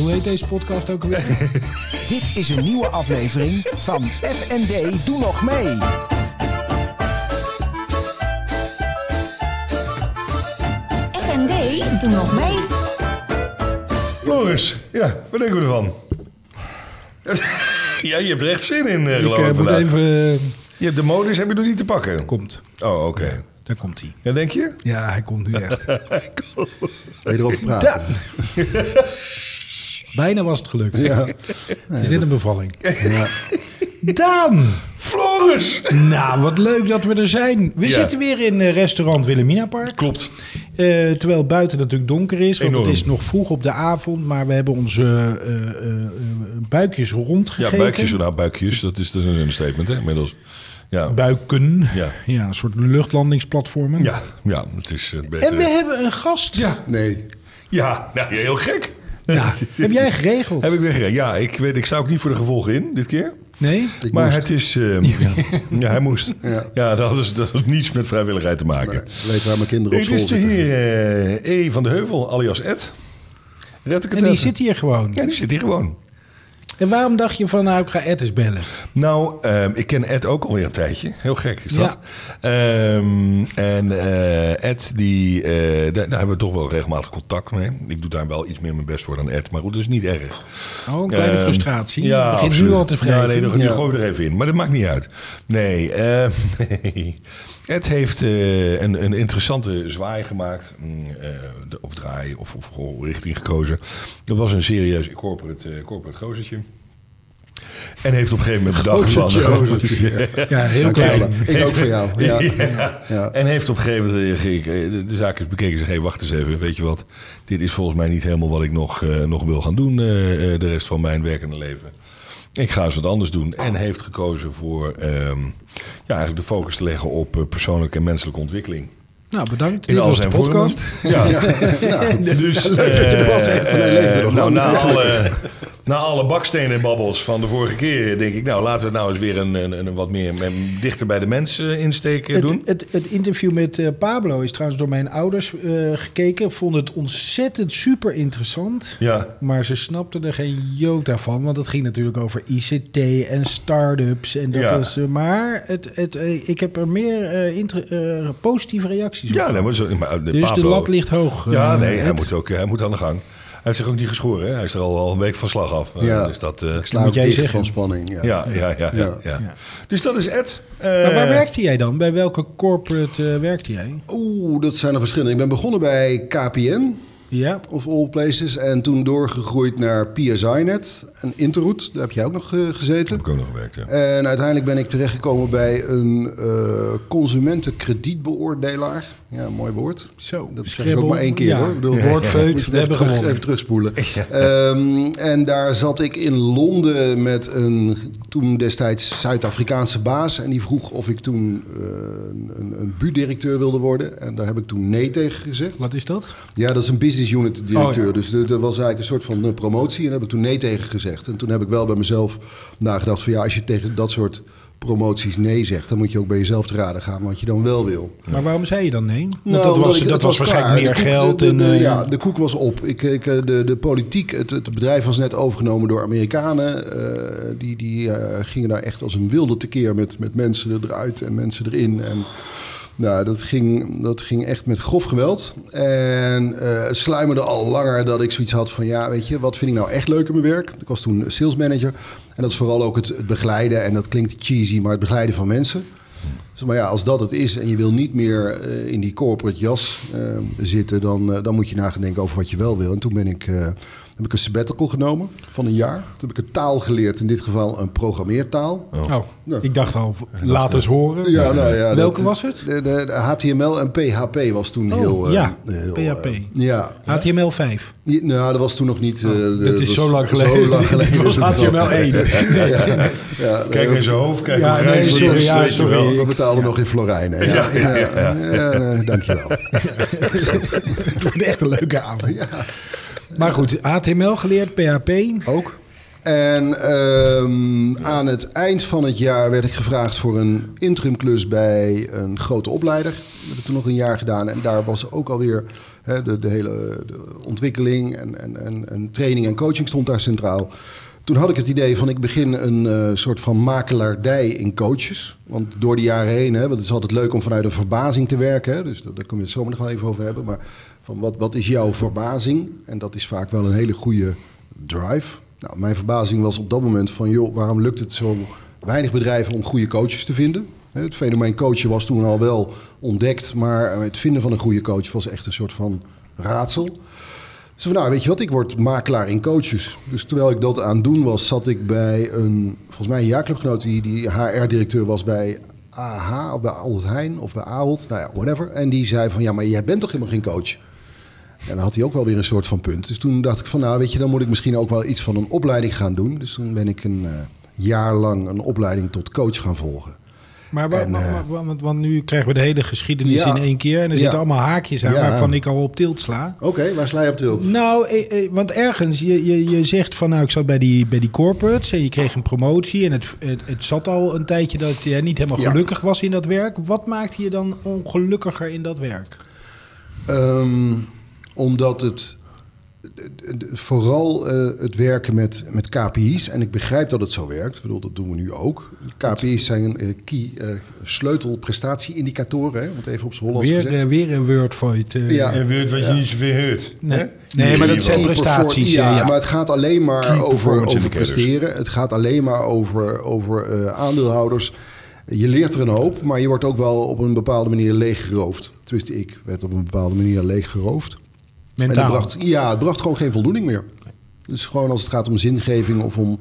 Hoe heet deze podcast ook alweer? Dit is een nieuwe aflevering van FND Doe Nog Mee. FND, doe nog mee. Floris, ja, wat denken we ervan? ja, je hebt er echt zin in, eh, Ik geloof eh, ik. moet vandaag. even... Je hebt de modus, heb je nog niet te pakken? komt. Oh, oké. Daar komt hij. Ja, denk je? Ja, hij komt nu echt. Wil je erover praten? Bijna was het gelukt. Ja. Is dit een bevalling. ja. Daan! Floris! Nou, wat leuk dat we er zijn. We Ja. zitten weer in eh, restaurant Wilhelmina Park. Klopt. Eh, terwijl buiten natuurlijk donker is. Want Enorm. het is nog vroeg op de avond. Maar we hebben onze eh, buikjes Ja, rondgegeten. buikjes, nou buikjes, dat is, is een statement hè, inmiddels. Ja, Buiken. Ja. ja, een soort luchtlandingsplatformen. ja, ja het is beter. En we hebben een gast. Ja, Nee. ja nou, heel gek. Ja, heb jij geregeld? Heb ik weer gereden. Ja, ik, weet, ik sta ook niet voor de gevolgen in, dit keer. Nee? Ik maar moest. het is... eh, ja. hij moest. Ja, Ja. dat, is, dat had niets met vrijwilligheid te maken. Nee, ik weet waar mijn kinderen op Het school is de heer eh, E. van de Heuvel, alias Ed. Red ik het En die even? zit hier gewoon. Ja, die zit hier gewoon. En waarom dacht je van, nou, ik ga Ed eens bellen? Nou, ehm, ik ken Ed ook alweer een tijdje. Heel gek is dat. Ja. Ehm, en eh, Ed, die, eh, daar, daar hebben we toch wel regelmatig contact mee. Ik doe daar wel iets meer mijn best voor dan Ed. Maar goed, dat is niet erg. Oh, een kleine Ehm, frustratie. Ja, begint nu al te. Ja, nee, die Ja. er even in. Maar dat maakt niet uit. Nee, nee. Ed heeft eh, een, een interessante zwaai gemaakt. mm, eh, of draai, of, of richting gekozen. Dat was een serieus corporate, eh, corporate gozertje. En heeft op een gegeven moment bedacht van... Gozertje. Ja, heel klein. Ik ook voor jou. Ja. Ja. Ja. En heeft op een gegeven moment ik, de, de zaak is bekeken. Zeg, hey, wacht eens even. Weet je wat? Dit is volgens mij niet helemaal wat ik nog, nog wil gaan doen. de rest van mijn werkende leven. Ik ga eens wat anders doen. En heeft gekozen voor ehm, ja, eigenlijk de focus te leggen op eh, persoonlijke en menselijke ontwikkeling. Nou, bedankt. In Dit al was de vormen. podcast. Ja. Dus, Leuk dat je er was, echt. Hij leefde nog nou, na, alle, na alle bakstenen en babbels van de vorige keer denk ik... nou, laten we nou eens weer een, een, een wat meer dichter bij de mensen insteken doen. Het, het, het interview met eh, Pablo is trouwens door mijn ouders eh, gekeken. Vonden het ontzettend super interessant. Ja, Maar ze snapten er geen jota van. Want het ging natuurlijk over ICT en start-ups. En dat Ja. was, eh, maar het, het, eh, ik heb er meer eh, eh, positieve reacties op. ja nee, maar zo, maar de dus de lat ligt hoog. eh, Ja, nee, hij moet, ook, hij moet aan de gang. Hij heeft zich ook niet geschoren. Hè? Hij is er al, al een week van slag af. Eh, Ja. Dus dat, eh, Ik sla Moet ook jij dicht zeggen. van spanning. Ja. ja, ja, ja, ja, Ja. ja. Ja. Dus dat is Ed. Maar waar Eh, werkte jij dan? Bij welke corporate eh, werkte jij? Oeh, dat zijn er verschillende. Ik ben begonnen bij KPN, Ja. of all places. En toen doorgegroeid naar PSI-net en Interroute. Daar heb jij ook nog eh, gezeten. Heb ik ook nog gewerkt, ja. En uiteindelijk ben ik terechtgekomen bij een eh consumentenkredietbeoordelaar. Ja, mooi woord. Zo. Dat zeg ik ook maar één keer ja. hoor. Ik bedoel, even, hebben terug, gewonnen. even terugspoelen. Ehm, en daar zat ik in Londen met een toen destijds Zuid-Afrikaanse baas. En die vroeg of ik toen eh, een, een bu-directeur wilde worden. En daar heb ik toen nee tegen gezegd. Wat is dat? Ja, dat is een business unit directeur. Oh, ja. Dus er er was eigenlijk een soort van eh, promotie. En daar heb ik toen nee tegen gezegd. En toen heb ik wel bij mezelf nagedacht van ja, als je tegen dat soort promoties nee zegt, dan moet je ook bij jezelf te raden gaan wat je dan wel wil. Maar waarom zei je dan nee? Want Nou, dat was, ik- dat was, waarschijnlijk meer koek- geld. de- en, de- eh, ja, de koek was op. Ik, ik, eh, de, de politiek, het, het bedrijf was net overgenomen door Amerikanen. Eh, die die gingen daar echt als een wilde tekeer met, met mensen eruit en mensen erin. En nou, dat ging, dat ging echt met grof geweld. En eh, het sluimerde al langer dat ik zoiets had van... ja, weet je, wat vind ik nou echt leuk in mijn werk? Ik was toen sales manager. En dat is vooral ook het, begeleiden. En dat klinkt cheesy, maar het begeleiden van mensen. Dus, maar ja, als dat het is en je wil niet meer eh, in die corporate jas eh, zitten... Dan, dan moet je na gaan denken over wat je wel wil. En toen ben ik, heb ik een sabbatical genomen van een jaar. Toen heb ik een taal geleerd, in dit geval een programmeertaal. Oh, Ja. ik dacht al, laat eens horen. Ja, nou ja, Welke dat- was het? De, de, de HTML en PHP was toen Oh, heel... eh, ja, heel, PHP. eh, ja. HTML5. Die- Nou, dat was toen nog niet... eh, Oh, het is zo lang was geleden. Zo lang geleden. Was wel. HTML1. Ja, ja, ja, Kijk in zijn hoofd, kijk Ja, nee, sorry, is, ja, sorry. wel. We betalen nog in florijnen. Ja, ja, ja, ja, dankjewel. Het wordt echt een leuke avond. Maar goed, HTML geleerd, PHP. Ook? En ehm, aan het eind van het jaar werd ik gevraagd voor een interimklus bij een grote opleider. Dat heb ik toen nog een jaar gedaan. En daar was ook alweer hè, de, hele de ontwikkeling en, en, en, en training en coaching stond daar centraal. Toen had ik het idee van ik begin een eh, soort van makelaardij in coaches. Want door de jaren heen, hè, want het is altijd leuk om vanuit een verbazing te werken. Dus daar kunnen we het zo nog wel even over hebben. Maar van wat, wat is jouw verbazing? En dat is vaak wel een hele goede drive. Nou, mijn verbazing was op dat moment van, joh, waarom lukt het zo weinig bedrijven om goede coaches te vinden? Het fenomeen coachen was toen al wel ontdekt, maar het vinden van een goede coach was echt een soort van raadsel. Dus van, nou, weet je wat, ik word makelaar in coaches. Dus terwijl ik dat aan het doen was, zat ik bij een, volgens mij een jaarclubgenoot die, die HR-directeur was bij AH of bij Albert Heijn of bij Ahold, nou ja, whatever. En die zei van, ja, maar jij bent toch helemaal geen coach? En dan had hij ook wel weer een soort van punt. Dus toen dacht ik van, nou weet je, dan moet ik misschien ook wel iets van een opleiding gaan doen. Dus toen ben ik een eh, jaar lang een opleiding tot coach gaan volgen. Maar En, eh, wa- want, want nu krijgen we de hele geschiedenis Ja. in één keer. En er Ja. zitten allemaal haakjes aan Ja. waarvan ik al op tilt sla. Oké, waar sla je op tilt? Nou, eh, eh, want ergens, je, je, je zegt van nou, ik zat bij die, bij die corporates en je kreeg een promotie. En het, het, het zat al een tijdje dat je niet helemaal gelukkig was in dat werk. Wat maakte je dan ongelukkiger in dat werk? Ehm, omdat het vooral eh, het werken met, met KPI's, en ik begrijp dat het zo werkt, ik bedoel, dat doen we nu ook. KPI's zijn eh, key eh, sleutelprestatieindicatoren, hè, het even op z'n Hollands Weer, gezegd. weer een wordfight. eh. Ja. En weet wat je Ja. niet zoveel hoort. Nee. maar dat zijn prestaties. Ja, ja. maar het gaat alleen maar Key over, over presteren. Het gaat alleen maar over, over eh, aandeelhouders. Je leert er een hoop, maar je wordt ook wel op een bepaalde manier leeggeroofd. Tenminste, ik werd op een bepaalde manier leeggeroofd. En het bracht, ja, het bracht gewoon geen voldoening meer. Dus gewoon als het gaat om zingeving of om,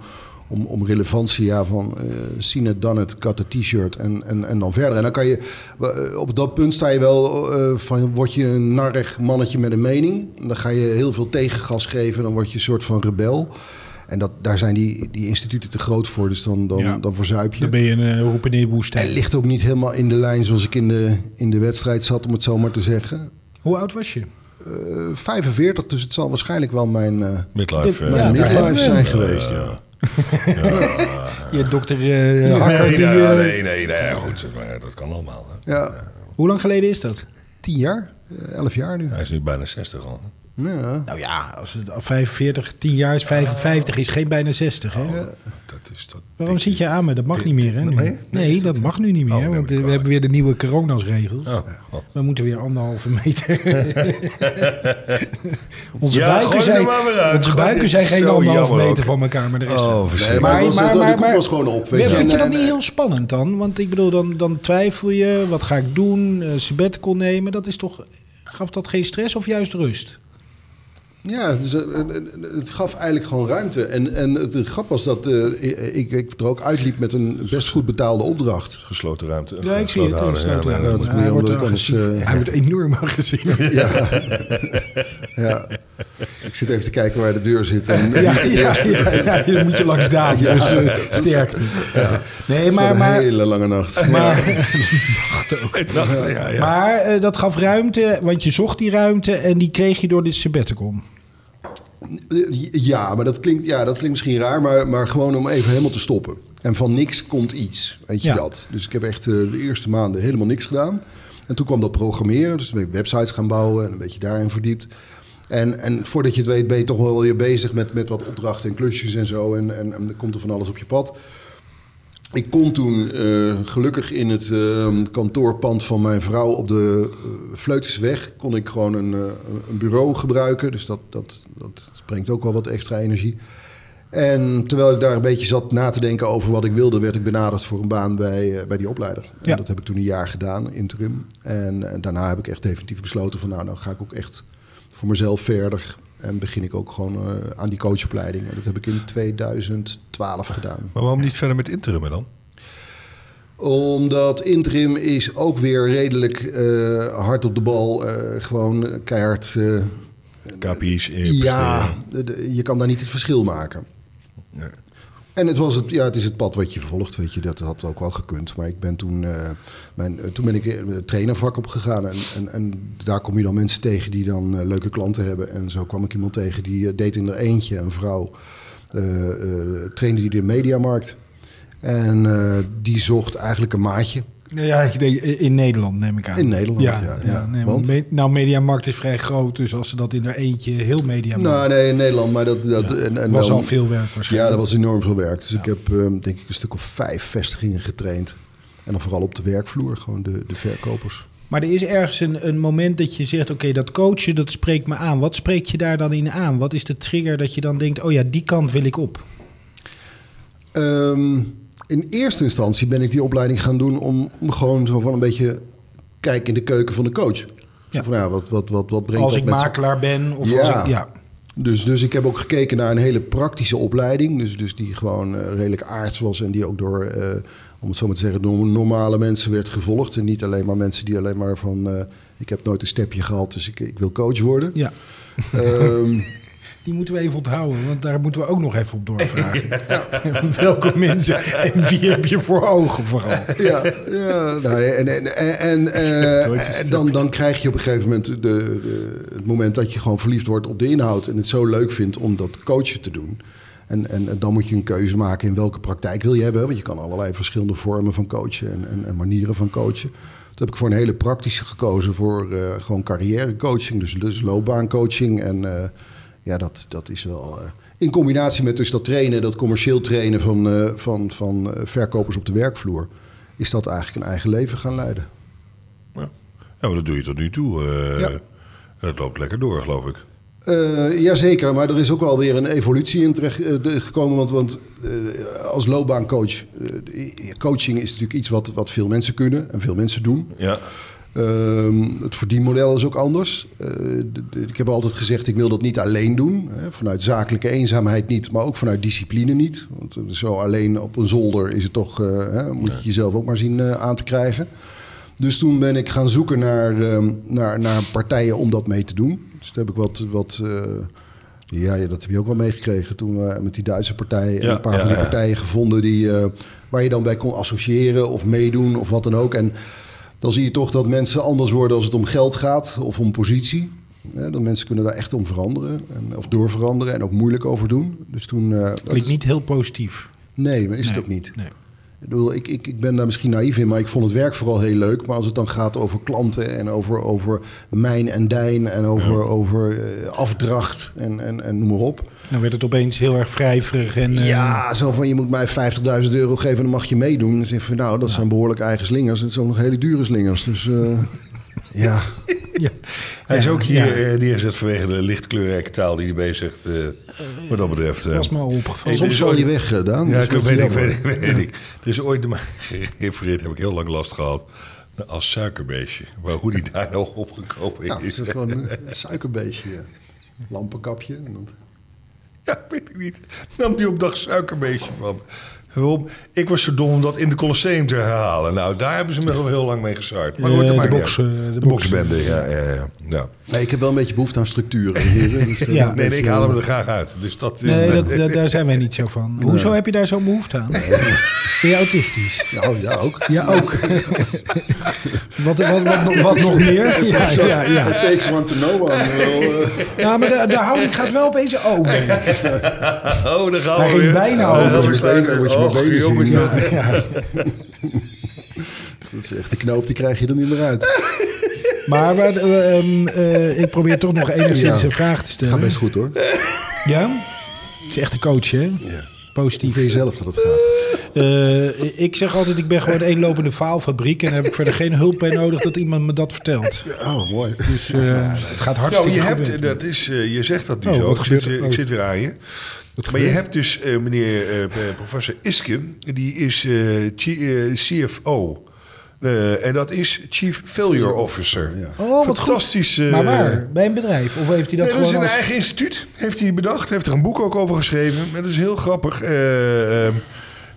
om, om relevantie, ja, van eh seen it, done it, cut a t-shirt en, en, en dan verder. En dan kan je, eh, op dat punt sta je wel eh, van, word je een narrig mannetje met een mening. En dan ga je heel veel tegengas geven, dan word je een soort van rebel. En dat, daar zijn die, die instituten te groot voor, dus dan, dan, Ja. dan verzuip je. Dan ben je een uh, roepen in de woestijn. het ligt ook niet helemaal in de lijn zoals ik in de, in de wedstrijd zat, om het zo maar te zeggen. Hoe oud was je? Eh, 45, dus het zal waarschijnlijk wel mijn, eh, Midlife. Dit- eh, mijn Ja, midlife zijn geweest. Ja. Je dokter uh, Hakker, Nee, eh, nee, nee, nee, goed, maar dat kan allemaal. hè. Ja, Hoe lang geleden is dat? tien jaar, eh, elf jaar nu. Hij is nu bijna 60 al. Ja. Nou ja, als het al 45, 10 jaar is 55, is geen bijna 60. Hè? Dat is dat. Waarom zit je aan me? Dat mag niet meer, hè? nu? Nee? Nee, dat mag nu niet meer, Oh, want we hebben weer de nieuwe coronasregels. Oh, oh. We moeten weer anderhalve meter. onze Ja, buiken, zijn, maar onze buiken zijn geen anderhalve meter ook. van elkaar, maar de rest wel. Oh, Nee, maar, het was, de koek was gewoon op. Weet. Vind je dat niet heel spannend dan? Want ik bedoel, dan, dan twijfel je, wat ga ik doen? Uh, sabbatical nemen, dat is toch... Gaf dat geen stress of juist rust? Ja, eh, het gaf eigenlijk gewoon ruimte. En, en het, grap was dat eh, ik, ik er ook uitliep met een best goed betaalde opdracht. Gesloten ruimte. Ja, ik zie het. Gesloten ja, ja, dat is hij, wordt anders, eh, hij wordt enorm agressief. Ja. ja. Ik zit even te kijken waar de deur zit. En, Ja, ja, ja, ja, dan moet je langs daar. Ja. Dus uh, sterkte. Nee, Het maar, wordt een maar, hele lange nacht. maar, ja, ja. maar uh, dat gaf ruimte, want je zocht die ruimte en die kreeg je door dit sabbatical. Ja, maar dat klinkt, ja, dat klinkt misschien raar, maar, maar gewoon om even helemaal te stoppen. En van niks komt iets, weet je Ja. dat. Dus ik heb echt eh, de eerste maanden helemaal niks gedaan. En toen kwam dat programmeren, dus ben ik websites gaan bouwen en een beetje daarin verdiept. En, en voordat je het weet ben je toch wel weer bezig met, met wat opdrachten en klusjes en zo. En, en, en er komt er van alles op je pad. Ik kon toen eh, gelukkig in het eh, kantoorpand van mijn vrouw op de uh, kon ik gewoon een, uh, een bureau gebruiken. Dus dat, dat, dat brengt ook wel wat extra energie. En terwijl ik daar een beetje zat na te denken over wat ik wilde... werd ik benaderd voor een baan bij, bij die opleider. Ja. En dat heb ik toen een jaar gedaan, interim. En, en daarna heb ik echt definitief besloten van... nou, nou ga ik ook echt voor mezelf verder... En begin ik ook gewoon uh, aan die coachopleiding. En dat heb ik in 2012 gedaan. Maar waarom niet verder met interim dan? Omdat interim is ook weer redelijk uh, hard op de bal. Uh, gewoon keihard... KPI's Ja, je kan daar niet het verschil maken. Nee. En het, was het, ja, het is het pad wat je volgt, weet je. Dat had ook wel gekund. Maar ik ben toen, uh, mijn, toen ben ik het trainervak opgegaan. En, en, en daar kom je dan mensen tegen die dan leuke klanten hebben. En zo kwam ik iemand tegen die deed in er eentje, een vrouw. eh, eh, trainde die de mediamarkt. En eh, die zocht eigenlijk een maatje. Nou Ja, ik denk, in Nederland neem ik aan. In Nederland, ja, ja. nee, Want? want? me- nou, Mediamarkt is vrij groot, dus als ze dat in haar eentje heel Mediamarkt... Nou, nee, in Nederland, maar dat, dat en, en was wel- al veel werk Ja, waarschijnlijk. dat was enorm veel werk. Dus ik heb eh, denk ik een stuk of vijf vestigingen getraind. En dan vooral op de werkvloer, gewoon de, de verkopers. Maar er is ergens een, een moment dat je zegt... oké, dat coachen, dat spreekt me aan. Wat spreekt je daar dan in aan? Wat is de trigger dat je dan denkt... oh ja, die kant wil ik op? Ehm, in eerste instantie ben ik die opleiding gaan doen om, om gewoon zo van een beetje kijken in de keuken van de coach. Ja. Van, ja, wat, wat, wat, wat brengt Als ik met makelaar ben of Ja. als ik... Ja. Dus, dus ik heb ook gekeken naar een hele praktische opleiding. Dus, dus die gewoon eh, redelijk aards was en die ook door, eh, om het zo maar te zeggen, door normale mensen werd gevolgd. En niet alleen maar mensen die alleen maar van, eh, ik heb nooit een stepje gehad, dus ik, ik wil coach worden. ja, Ehm, die moeten we even onthouden. Want daar moeten we ook nog even op doorvragen. Welke mensen en wie heb je voor ogen vooral? ja, ja nou, en, en, en, en, eh, en dan, dan krijg je op een gegeven moment de, de, het moment dat je gewoon verliefd wordt op de inhoud en het zo leuk vindt om dat coachen te doen. En, en, en dan moet je een keuze maken in welke praktijk wil je hebben. Want je kan allerlei verschillende vormen van coachen en, en, en manieren van coachen. Toen heb ik voor een hele praktische gekozen voor eh, gewoon carrièrecoaching. Dus, dus loopbaancoaching. En eh, ja, dat, dat is wel... eh, in combinatie met dus dat trainen, dat commercieel trainen van, eh, van, van eh, verkopers op de werkvloer... is dat eigenlijk een eigen leven gaan leiden. Ja, maar dat doe je tot nu toe. Ja. Dat loopt lekker door, geloof ik. Eh jazeker, maar er is ook wel weer een evolutie in terecht de- gekomen. Want, want als loopbaancoach, coaching is natuurlijk iets wat, wat veel mensen kunnen en veel mensen doen. Ja. Ehm, het verdienmodel is ook anders. Eh, ik heb altijd gezegd, ik wil dat niet alleen doen. Hè, vanuit zakelijke eenzaamheid niet, maar ook vanuit discipline niet. Want eh, zo alleen op een zolder is het toch, eh, hè, moet je jezelf ook maar zien aan te krijgen. Dus toen ben ik gaan zoeken naar, ehm, naar, naar partijen om dat mee te doen. Dus toen heb ik wat... wat ja, ja, dat heb je ook wel meegekregen toen we met die Duitse partij... en Ja, een paar ja, van die partijen gevonden die, waar je dan bij kon associëren of meedoen of wat dan ook. En dan zie je toch dat mensen anders worden als het om geld gaat of om positie. Ja, dat mensen kunnen daar echt om veranderen en, of door veranderen en ook moeilijk over doen. Dus toen... eh, dat Klinkt niet heel positief. Nee, maar is het ook niet. Nee. Ik, bedoel, ik, ik, ik ben daar misschien naïef in, maar ik vond het werk vooral heel leuk. Maar als het dan gaat over klanten en over, over mijn en dijn en over, over eh, afdracht en, en, en noem maar op. Dan werd het opeens heel erg wrijverig en... eh, Ja, zo van je moet mij 50.000 euro geven en dan mag je meedoen. Dan zeg ik van nou, dat zijn behoorlijk eigen slingers. Het zijn ook nog hele dure slingers. Dus eh, ja, ja. Hij is ook hier ja. eh, neergezet vanwege de lichtkleurrijke taal die hij bezigt. eh, wat dat betreft. eh. Dat is me al opgevallen. Soms is ooit- je weg gedaan. Ja, Dat ik is weet, ik, weet, ik, weet ik. Er is ooit naar mij gerefereerd, heb ik heel lang last gehad. Als suikerbeestje. Maar hoe die daar nou opgekomen Ja, het is. is gewoon een suikerbeestje. Lampenkapje. En dan- Ja, weet ik niet. Nam die op dag suikerbeestje van. Waarom? Ik was zo dom om dat in de Colosseum te herhalen. Nou, daar hebben ze me wel heel lang mee gezaard. Maar goed, Eh, de box, eh, de de box. boxbende, ja, ja, ja. ja. Nee, ik heb wel een beetje behoefte aan structuren. Dus, eh, Ja. Nee, nee, ik haal hem er graag uit. Dus dat is... Nee, dat, dat- daar zijn wij niet zo van. Hoezo heb je daar zo'n behoefte aan? Ben je autistisch? Nou, ja, ook. Ja, ook. wat, wat, wat, nog- wat nog meer? Ja, ja, ja. It takes one to know one. Wel, eh, ja maar de, de houding gaat wel opeens open. Oh, daar gaan Hij we ging weer. bijna Oh, je besluit- benen- je zien. jongens, Ja. dat- Ja. dat is echt, die knoop die krijg je er niet meer uit. Maar maar, eh, ehm, eh, ik probeer toch nog enigszins Ja. een vraag te Gaat stellen. best goed hoor. Ja? Het is echt een coach, hè? Hoe Positief. vind je zelf dat het gaat? Eh, ik zeg altijd, ik ben gewoon één lopende faalfabriek... en daar heb ik verder geen hulp bij nodig dat iemand me dat vertelt. Oh, mooi. Dus eh, het gaat Nou, hartstikke je goed. hebt, met me. dat is, je zegt dat nu Oh, zo. Ik zit, ik Oh. zit weer aan je. Maar je hebt dus eh, meneer eh, professor Iske, die is eh, CFO. En dat is Chief Failure Officer. Ja. Oh, wat. Fantastisch. Maar waar? Bij een bedrijf? Of heeft hij dat Nee, dat is een als... eigen instituut. Heeft hij bedacht. Heeft er een boek ook over geschreven. En dat is heel grappig. eh, eh,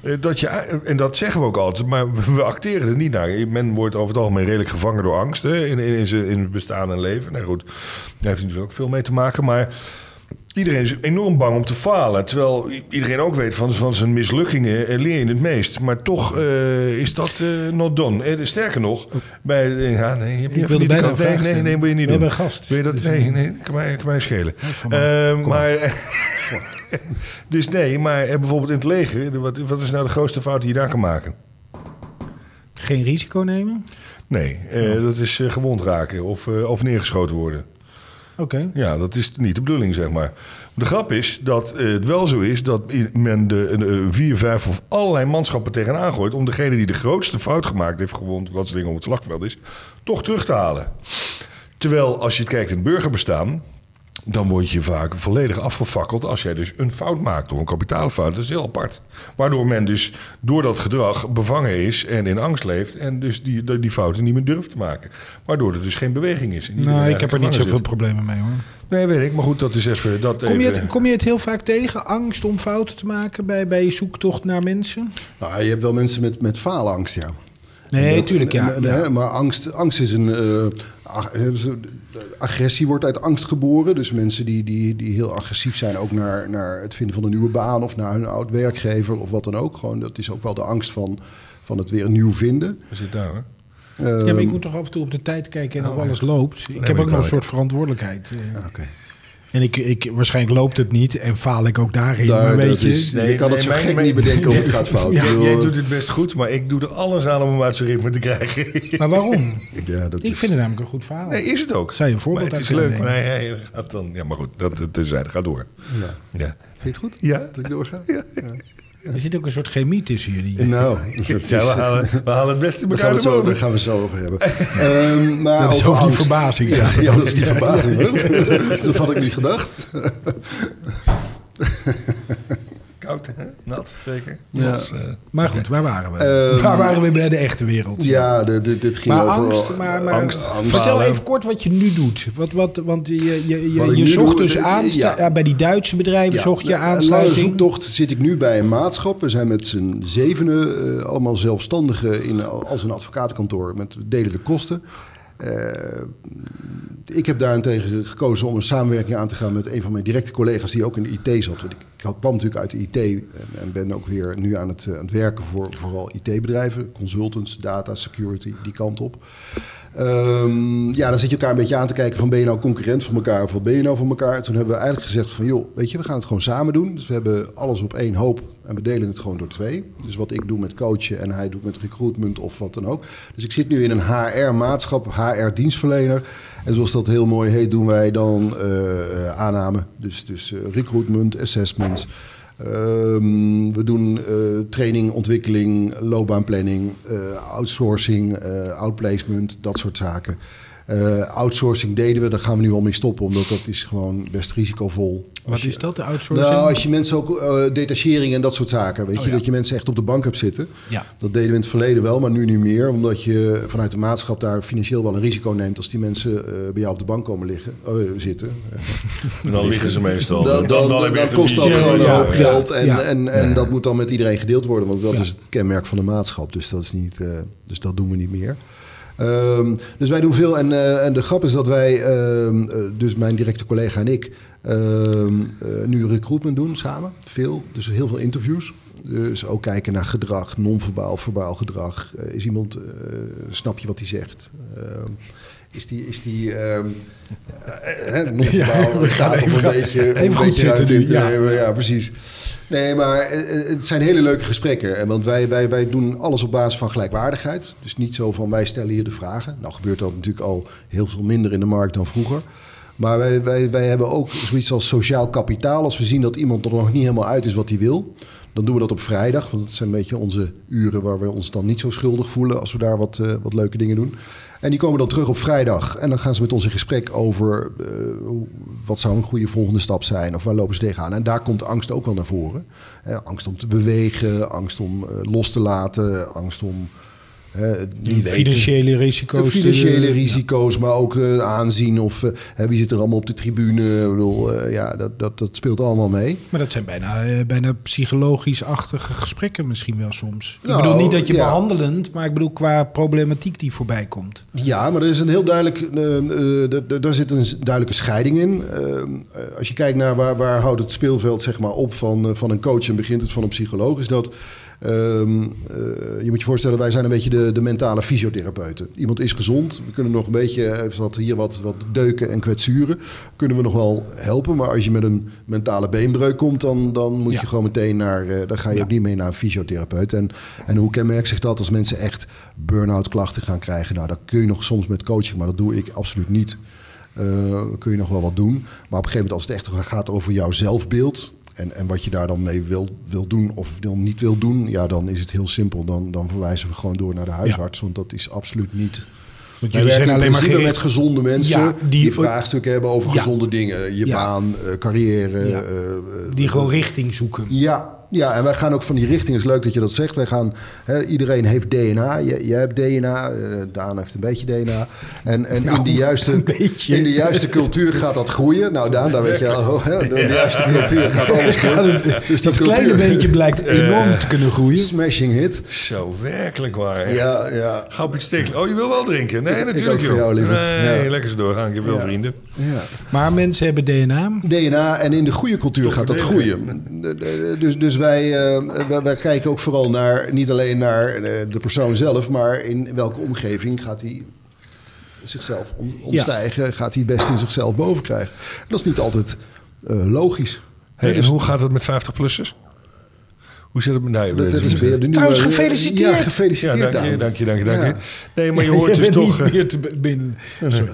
eh, dat je, en dat zeggen we ook altijd, maar we acteren er niet naar. Men wordt over het algemeen redelijk gevangen door angst hè, in, in, in, zijn, in het bestaan en leven. Nou goed, daar heeft hij natuurlijk ook veel mee te maken. Maar iedereen is enorm bang om te falen. Terwijl iedereen ook weet van, van zijn mislukkingen eh, leer je het meest. Maar toch eh, is dat eh not done. Eh, sterker nog, bij, ja, nee, je hebt niet bijna nee, nee, nee, wil je niet doen. een gast. Wil je dat? Dus, nee, nee, kan mij, kan mij schelen. Eh, Kom maar dus nee, maar bijvoorbeeld in het leger, wat, wat is nou de grootste fout die je daar kan maken? Geen risico nemen? Nee, dat is gewond raken of, of neergeschoten worden. Ja, dat is niet de bedoeling, zeg maar. De grap is dat eh, het wel zo is dat men de, de vier, vijf of allerlei manschappen tegenaan gooit... om degene die de grootste fout gemaakt heeft, gewond, wat soort dingen op het slagveld is, toch terug te halen. Terwijl als je kijkt in het burgerbestaan, dan word je vaak volledig afgefakkeld als jij dus een fout maakt of een kapitaalfout. Dat is heel apart. Waardoor men dus door dat gedrag bevangen is en in angst leeft en dus die, die fouten niet meer durft te maken. Waardoor er dus geen beweging is. Nou, ik heb er niet zoveel problemen mee hoor. Nee, weet ik. Maar goed, dat is even... Dat Kom je, even... het, kom je het heel vaak tegen? Angst om fouten te maken bij, bij je zoektocht naar mensen? Nou, je hebt wel mensen met, met faalangst, ja. Nee, Dat- tuurlijk ja. Maar angst, angst is een. eh, ze- agressie wordt uit angst geboren. Dus mensen die, die, die heel agressief zijn, ook naar, naar het vinden van een nieuwe baan of naar hun oud werkgever of wat dan ook. Gewoon, dat is ook wel de angst van, van het weer nieuw vinden. We zitten daar, hoor. Eh, Ja, maar ik moet toch af en toe op de tijd kijken en of alles loopt. Ik heb ook nog een soort verantwoordelijkheid. eh. Oké. En ik, ik, waarschijnlijk loopt het niet en faal ik ook daarin. Daar, maar weet dat je, is- Nee, je kan het nee, zo mijn- gek mijn- niet bedenken of het gaat fout. Ja, Jij doet het best goed, maar ik doe er alles aan om hem uit zijn ritme te krijgen. maar waarom? ja, dat Ik is- vind het namelijk een goed verhaal. Nee, is het ook. Zou je een voorbeeld maar het is leuk, kunnen maar hij, hij gaat dan... Ja, maar goed, dat, dat terzijde. Ga door. Ja. Ja. Vind je het goed? Ja. Dat ik doorga? Ja. Er zit ook een soort chemie tussen jullie. Nou, dat is, Ja, we halen, we halen het beste elkaar gaan, we zo, daar gaan we het zo over hebben. Ehm, maar Dat is over ook die verbazing. Ja, ja, dat is die verbazing. dat had ik niet gedacht. Koud, hè? Nat, zeker. Ja. Dat is, eh, Maar goed, waar waren we? Ehm, waar waren we bij de echte wereld? Ja, de, de- dit ging Maar over... angst, maar, maar angst, angst. vertel even kort wat je nu doet. Wat, wat, want je, je, je, je zocht doe, dus eh, aan, ja. bij die Duitse bedrijven Ja, zocht je een lange aansluiting. zoektocht zit ik nu bij een maatschap. We zijn met z'n zevenen, eh, allemaal zelfstandigen in, als een advocatenkantoor. Met delen de kosten. Eh, ik heb daarentegen gekozen om een samenwerking aan te gaan met een van mijn directe collega's die ook in de IT zat. Want ik had- kwam natuurlijk uit de IT en, en ben ook weer nu aan het, eh, aan het werken voor vooral IT-bedrijven, consultants, data, security, die kant op. Ehm, ja, dan zit je elkaar een beetje aan te kijken van ben je nou concurrent van elkaar of wat ben je nou van elkaar? En toen hebben we eigenlijk gezegd van joh, weet je, we gaan het gewoon samen doen. Dus we hebben alles op één hoop en we delen het gewoon door twee. Dus wat ik doe met coachen en hij doet met recruitment of wat dan ook. Dus ik zit nu in een HR-maatschap, HR-dienstverlener. En zoals dat heel mooi heet, doen wij dan eh, aanname. Dus, dus eh, recruitment, assessments. Ehm, we doen training, ontwikkeling, loopbaanplanning, outsourcing, outplacement, dat soort zaken. Eh, outsourcing deden we, daar gaan we nu al mee stoppen, omdat dat is gewoon best risicovol. Wat je- is dat, de outsourcing? Nou, als je mensen ook eh, detachering en dat soort zaken, weet Oh, je, ja. dat je mensen echt op de bank hebt zitten. Ja. Dat deden we in het verleden wel, maar nu niet meer, omdat je vanuit de maatschap daar financieel wel een risico neemt als die mensen eh, bij jou op de bank komen liggen, eh, zitten. En dan liggen ze meestal. Dan, dan, dan, het kost dat gewoon een hoop ja, geld. En, ja. en, en dat moet dan met iedereen gedeeld worden. Want dat Ja. is het kenmerk van de maatschap. Dus dat, is niet, eh, dus dat doen we niet meer. Ehm, dus wij doen veel. En, eh, en de grap is dat wij, ehm, eh, dus mijn directe collega en ik, ehm, eh, nu recruitment doen samen. Veel. Dus heel veel interviews. Dus ook kijken naar gedrag, non-verbaal, verbaal gedrag. Is iemand, snap je wat hij zegt? Is die, is die eh, non-verbaal gaat een beetje, even een goed beetje zitten nu, in te ja. nemen. Ja, precies. Nee, maar eh, eh, het zijn hele leuke gesprekken. En Want wij, wij, wij doen alles op basis van gelijkwaardigheid. Dus niet zo van wij stellen hier de vragen. Nou gebeurt dat natuurlijk al heel veel minder in de markt dan vroeger. Maar wij, wij, wij hebben ook zoiets als sociaal kapitaal. Als we zien dat iemand er nog niet helemaal uit is wat hij wil... dan doen we dat op vrijdag. Want dat zijn een beetje onze uren waar we ons dan niet zo schuldig voelen... als we daar wat, eh, wat leuke dingen doen. En die komen dan terug op vrijdag. En dan gaan ze met ons in gesprek over... eh, wat zou een goede volgende stap zijn? Of waar lopen ze tegenaan? En daar komt angst ook wel naar voren. Angst om te bewegen, angst om eh, los te laten... angst om eh, niet weten. Financiële risico's. De financiële risico's, maar ook eh, aanzien of eh, wie zit er allemaal op de tribune. Ik bedoel, ja, dat, dat, dat speelt allemaal mee. Maar dat zijn bijna, bijna psychologisch-achtige gesprekken misschien wel soms. Nou, ik bedoel niet dat je ja. behandelend, maar ik bedoel qua problematiek die voorbij komt. Ja, maar er is een heel duidelijk, daar zit een duidelijke scheiding in. Als je kijkt naar waar, waar houdt het speelveld zeg maar, op van, van een coach en begint het van een psycholoog, is dat. Ehm, eh, je moet je voorstellen, wij zijn een beetje de, de, mentale fysiotherapeuten. Iemand is gezond, we kunnen nog een beetje, heeft wat, hier wat, wat deuken en kwetsuren, kunnen we nog wel helpen. Maar als je met een mentale beenbreuk komt, dan, dan moet Ja. je gewoon meteen naar, eh, dan ga je Ja. ook niet mee naar een fysiotherapeut. En, en hoe kenmerkt zich dat als mensen echt burn-out klachten gaan krijgen? Nou, dat kun je nog soms met coaching, maar dat doe ik absoluut niet. Eh, kun je nog wel wat doen. Maar op een gegeven moment, als het echt gaat over jouw zelfbeeld. En, en wat je daar dan mee wil, wil doen of wil, niet wil doen, ja, dan is het heel simpel. Dan, dan verwijzen we gewoon door naar de huisarts. Want dat is absoluut niet. Want jullie werken zijn alleen maar gericht- met gezonde mensen Ja, die, die- vraagstukken hebben over Ja. gezonde dingen. Je Ja. baan, eh, carrière. Eh, eh, die gewoon richting zoeken. ja, ja, en wij gaan ook van die richting. Het is leuk dat je dat zegt. Wij gaan, hè, iedereen heeft DNA. Jij, hebt DNA. eh, Daan heeft een beetje DNA. En, en in, juiste, Nou, een beetje. in de juiste cultuur gaat dat groeien. Nou, Daan, daar weet je al. Hè, de, de juiste cultuur gaat alles groeien. Dus Dat kleine beetje blijkt enorm te kunnen groeien. Smashing hit. Zo, werkelijk waar. Ja, ja. Op iets tekenen. Oh, je wil wel drinken? Nee, Ik- ik natuurlijk. ook jou, lieverd. Nee, Ja. lekker zo doorgaan. Ik heb wel Ja. vrienden. ja. Maar mensen hebben DNA. DNA en in de goede cultuur gaat dat groeien. De- de- Dus, dus wij, eh, wij, wij kijken ook vooral naar, niet alleen naar eh, de persoon zelf, maar in welke omgeving gaat hij zichzelf om, omstijgen, gaat hij het best in zichzelf boven krijgen. En dat is niet altijd eh, logisch. Hey, en dus hoe gaat het met 50-plussers? Hoe zit het met... Nee, dat, dat is weer de nieuwe... Trouwens, gefeliciteerd. Ja, Ja, gefeliciteerd, dank je, Daan. dank je, dank je, dank je. Ja. Nee, maar je Je hoort dus toch... niet eh, meer te binnen. Sorry.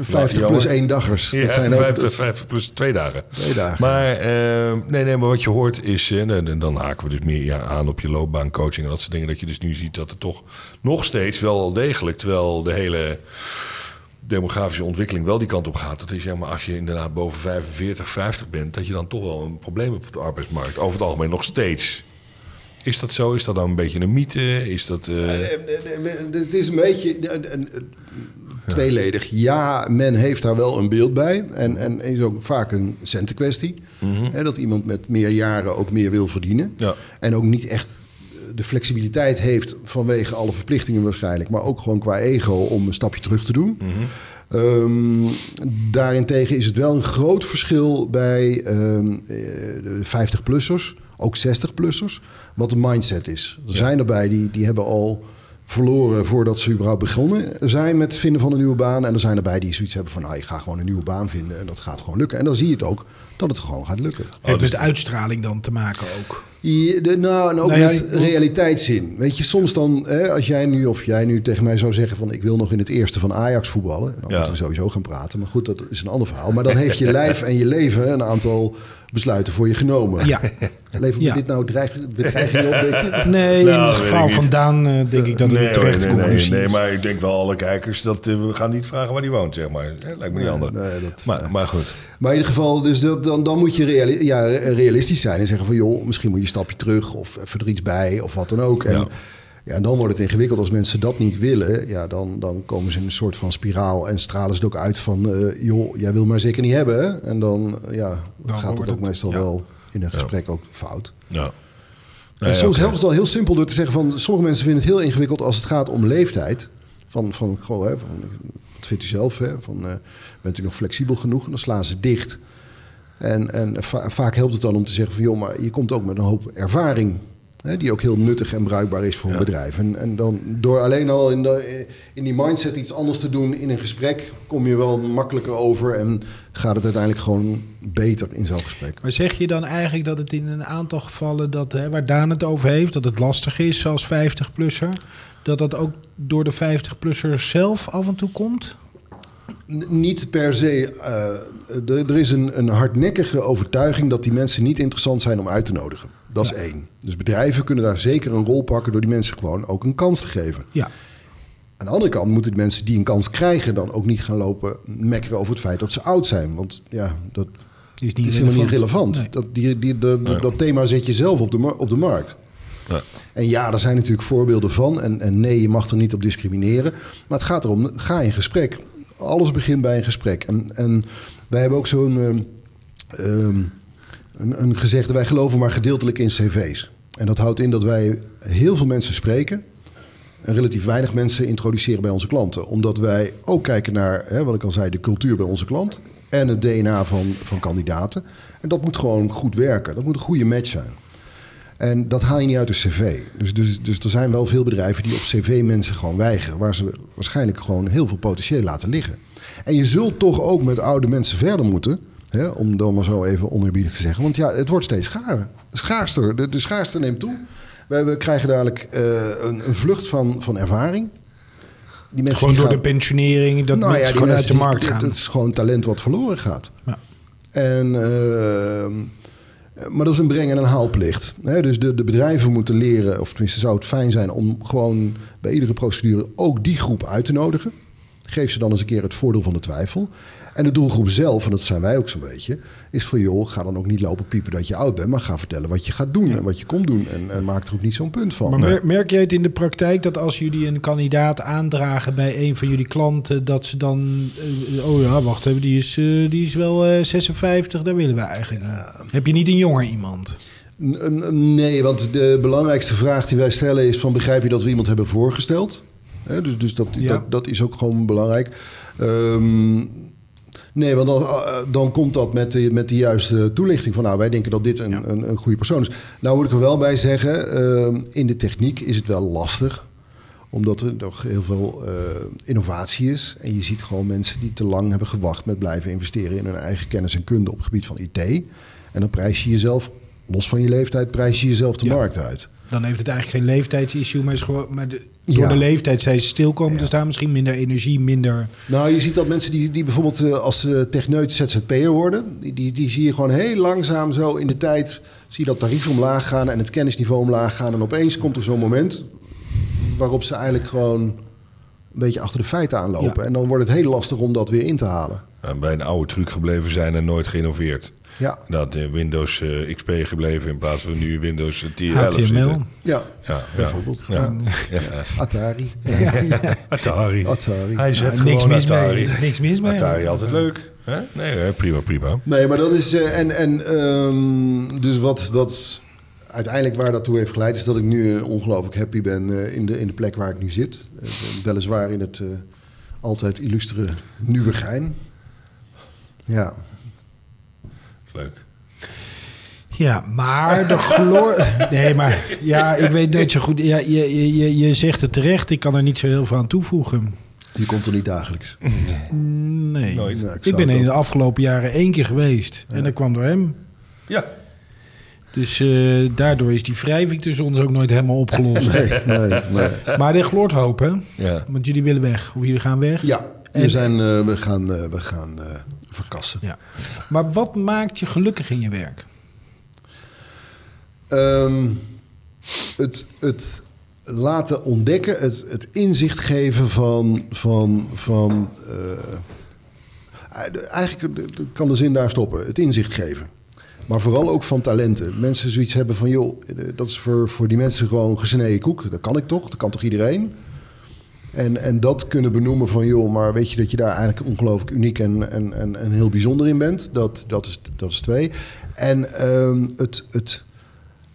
50 Nou, plus één daggers. Ja, dat zijn ook, 50, 50 plus twee dagen. Twee dagen. Maar, eh, nee, nee, maar wat je hoort is, eh, en dan haken we dus meer ja, aan op je loopbaancoaching en dat soort dingen, dat je dus nu ziet dat het toch nog steeds wel degelijk, terwijl de hele demografische ontwikkeling wel die kant op gaat. Dat is zeg maar als je inderdaad boven 45, 50 bent, dat je dan toch wel een probleem hebt op de arbeidsmarkt. Over het algemeen nog steeds. Is dat zo? Is dat dan een beetje een mythe? Is dat... eh, Het is een beetje tweeledig. Ja, men heeft daar wel een beeld bij. En, en is ook vaak een centenkwestie. Hè, dat iemand met meer jaren ook meer wil verdienen. Ja. En ook niet echt de flexibiliteit heeft vanwege alle verplichtingen waarschijnlijk. Maar ook gewoon qua ego om een stapje terug te doen. Ehm, daarentegen is het wel een groot verschil bij eh, de 50-plussers, ook 60-plussers, wat de mindset is. Er zijn erbij die, die hebben al verloren voordat ze überhaupt begonnen zijn met het vinden van een nieuwe baan. En er zijn erbij die zoiets hebben van, nou, ik ga gewoon een nieuwe baan vinden en dat gaat gewoon lukken. En dan zie je het ook dat het gewoon gaat lukken. Heeft met uitstraling dan te maken ook. Ja, de- nou, en ook Nou ja, met ik- realiteitszin. Weet je, soms dan, hè, als jij nu of jij nu tegen mij zou zeggen van ik wil nog in het eerste van Ajax voetballen, dan Ja. moeten we sowieso gaan praten. Maar goed, dat is een ander verhaal. Maar dan heeft je lijf en je leven een aantal besluiten voor je genomen. Ja. Levert Ja. dit nou dreig, bedreiging op, denk je? Nee, Nou, in het weet geval van. Daan eh, denk ik dat het nee, een terechte nee, nee, maar ik denk wel alle kijkers dat eh, we gaan niet vragen waar die woont, zeg maar. Hè, lijkt me niet anders. nee, dat- maar, maar goed. Maar in ieder geval, dus dat, dan, dan moet je reali- ja, realistisch zijn en zeggen van joh, misschien moet je een stapje terug of even er iets bij of wat dan ook. En, Ja. Ja. en dan wordt het ingewikkeld als mensen dat niet willen. Ja, dan, dan komen ze in een soort van spiraal en stralen ze het ook uit van eh, joh, jij wil maar zeker niet hebben. Hè? En dan ja, Dan gaat het ook het- meestal ja. wel in een gesprek ook fout. Ja. En Nee, soms helpt het al heel simpel door te zeggen van... sommige mensen vinden het heel ingewikkeld als het gaat om leeftijd. Van, van, goh, hè, van wat vindt u zelf? Hè? Van, eh, bent u nog flexibel genoeg? En dan slaan ze dicht. En, en va- vaak helpt het dan om te zeggen van... joh, maar je komt ook met een hoop ervaring... Hè, die ook heel nuttig en bruikbaar is voor een bedrijf. En, en dan door alleen al in, de, in die mindset iets anders te doen in een gesprek... kom je wel makkelijker over en gaat het uiteindelijk gewoon beter in zo'n gesprek. Maar zeg je dan eigenlijk dat het in een aantal gevallen dat, hè, waar Daan het over heeft, dat het lastig is als 50-plusser, dat dat ook door de 50-plusser zelf af en toe komt? N- Niet per se. eh, er- er is een, een hardnekkige overtuiging dat die mensen niet interessant zijn om uit te nodigen. Dat is één. Dus bedrijven kunnen daar zeker een rol pakken door die mensen gewoon ook een kans te geven. Ja. Aan de andere kant moeten de mensen die een kans krijgen dan ook niet gaan lopen mekkeren over het feit dat ze oud zijn. Want ja, dat Die is niet is helemaal niet relevant. Nee. Dat, die, die, de- dat thema zet je zelf op de, op de markt. Ja. En ja, er zijn natuurlijk voorbeelden van. En, en nee, je mag er niet op discrimineren. Maar het gaat erom, ga in gesprek. Alles begint bij een gesprek. En, en wij hebben ook zo'n ehm, ehm, een, een gezegde, wij geloven maar gedeeltelijk in cv's. En dat houdt in dat wij heel veel mensen spreken... en relatief weinig mensen introduceren bij onze klanten. Omdat wij ook kijken naar, hè, wat ik al zei, de cultuur bij onze klant... en het DNA van, van kandidaten. En dat moet gewoon goed werken. Dat moet een goede match zijn. En dat haal je niet uit de cv. Dus, dus, dus er zijn wel veel bedrijven die op cv mensen gewoon weigeren. Waar ze waarschijnlijk gewoon heel veel potentieel laten liggen. En je zult toch ook met oude mensen verder moeten. Hè, om dan maar zo even onerbiedig te zeggen. Want ja, het wordt steeds schaarder. Schaarster. De, de schaarste neemt toe. We, we krijgen dadelijk eh, een, een vlucht van, van ervaring. Die mensen Gewoon die door gaan- de pensionering, dat nou ja, gewoon uit de markt gaan. Het is gewoon talent wat verloren gaat. Ja. En, ehm, maar dat is een breng- en een haalplicht. Hè? Dus de, de bedrijven moeten leren, of tenminste zou het fijn zijn om gewoon bij iedere procedure ook die groep uit te nodigen. Geef ze dan eens een keer het voordeel van de twijfel. En de doelgroep zelf, en dat zijn wij ook zo'n beetje, is van joh, ga dan ook niet lopen piepen dat je oud bent, maar ga vertellen wat je gaat doen en wat je komt doen. En, en maak er ook niet zo'n punt van. Maar mer- merk jij het in de praktijk dat als jullie een kandidaat aandragen bij een van jullie klanten, dat ze dan, eh, oh ja, wacht even, die is, eh, die is wel eh, 56, daar willen we eigenlijk. Heb je niet een jonger iemand? Nee, want de belangrijkste vraag die wij stellen is van begrijp je dat we iemand hebben voorgesteld? Hè, dus dus dat, Ja. dat, dat is ook gewoon belangrijk. Ehm, nee, want dan, eh, dan komt dat met de, met de juiste toelichting van nou wij denken dat dit een, een, een goede persoon is. Nou moet ik er wel bij zeggen, ehm, in de techniek is het wel lastig omdat er nog heel veel eh, innovatie is. En je ziet gewoon mensen die te lang hebben gewacht met blijven investeren in hun eigen kennis en kunde op het gebied van IT. En dan prijs je jezelf, los van je leeftijd, prijs je jezelf de Ja. markt uit. Dan heeft het eigenlijk geen leeftijdsissue, maar, is gewoon, maar de, door Ja. de leeftijd zijn ze stil komen te staan. Misschien minder energie, minder... Nou, je ziet dat mensen die, die bijvoorbeeld eh, als uh, techneut ZZP'er worden, die, die, die zie je gewoon heel langzaam zo in de tijd, zie je dat tarief omlaag gaan en het kennisniveau omlaag gaan. En opeens komt er zo'n moment waarop ze eigenlijk gewoon een beetje achter de feiten aanlopen. Ja. En dan wordt het heel lastig om dat weer in te halen. En bij een oude truc gebleven zijn en nooit geïnnoveerd. Ja, Dat eh, Windows eh, XP gebleven in plaats van nu Windows eh, 10 HTML. zitten. ja. Ja, bijvoorbeeld. Ja. Ja. Atari. Atari. Atari. Hij zet niks mis Atari. mee. Niks mis mee. Atari altijd leuk. Hè? Nee, hè, prima, prima. Nee, maar dat is. eh, en en ehm, dus wat, wat uiteindelijk waar dat toe heeft geleid, is dat ik nu eh, ongelooflijk happy ben eh, in, de, in de plek waar ik nu zit. Eh, weliswaar in het eh, altijd illustere Nieuwegein. Ja. Leuk. Ja, maar de gloor... Nee, maar ja, ik weet dat je goed... Ja, je, je, je, je zegt het terecht, ik kan er niet zo heel veel aan toevoegen. Die komt er niet dagelijks. Nee. Nooit. Ja, ik ben in de afgelopen jaren één keer geweest. En dat kwam door hem. Ja. Dus eh, daardoor is die wrijving tussen ons ook nooit helemaal opgelost. Nee, nee, nee. Maar er gloort hoop, hè? Ja. Want jullie willen weg. Of jullie gaan weg. Ja, we, En- zijn, eh, we gaan, eh, we gaan eh, verkassen. Ja. Maar wat maakt je gelukkig in je werk? Ehm, het, het laten ontdekken, het, het inzicht geven van. van, van eh, eigenlijk eh, kan de zin daar stoppen. Het inzicht geven. Maar vooral ook van talenten. Mensen zoiets hebben van, joh, eh, dat is voor, voor die mensen gewoon gesneden koek. Dat kan ik toch? Dat kan toch iedereen? En, en dat kunnen benoemen van, joh, maar weet je dat je daar eigenlijk ongelooflijk uniek en, en, en, en heel bijzonder in bent? Dat, dat, is, dat is twee. En ehm, het, het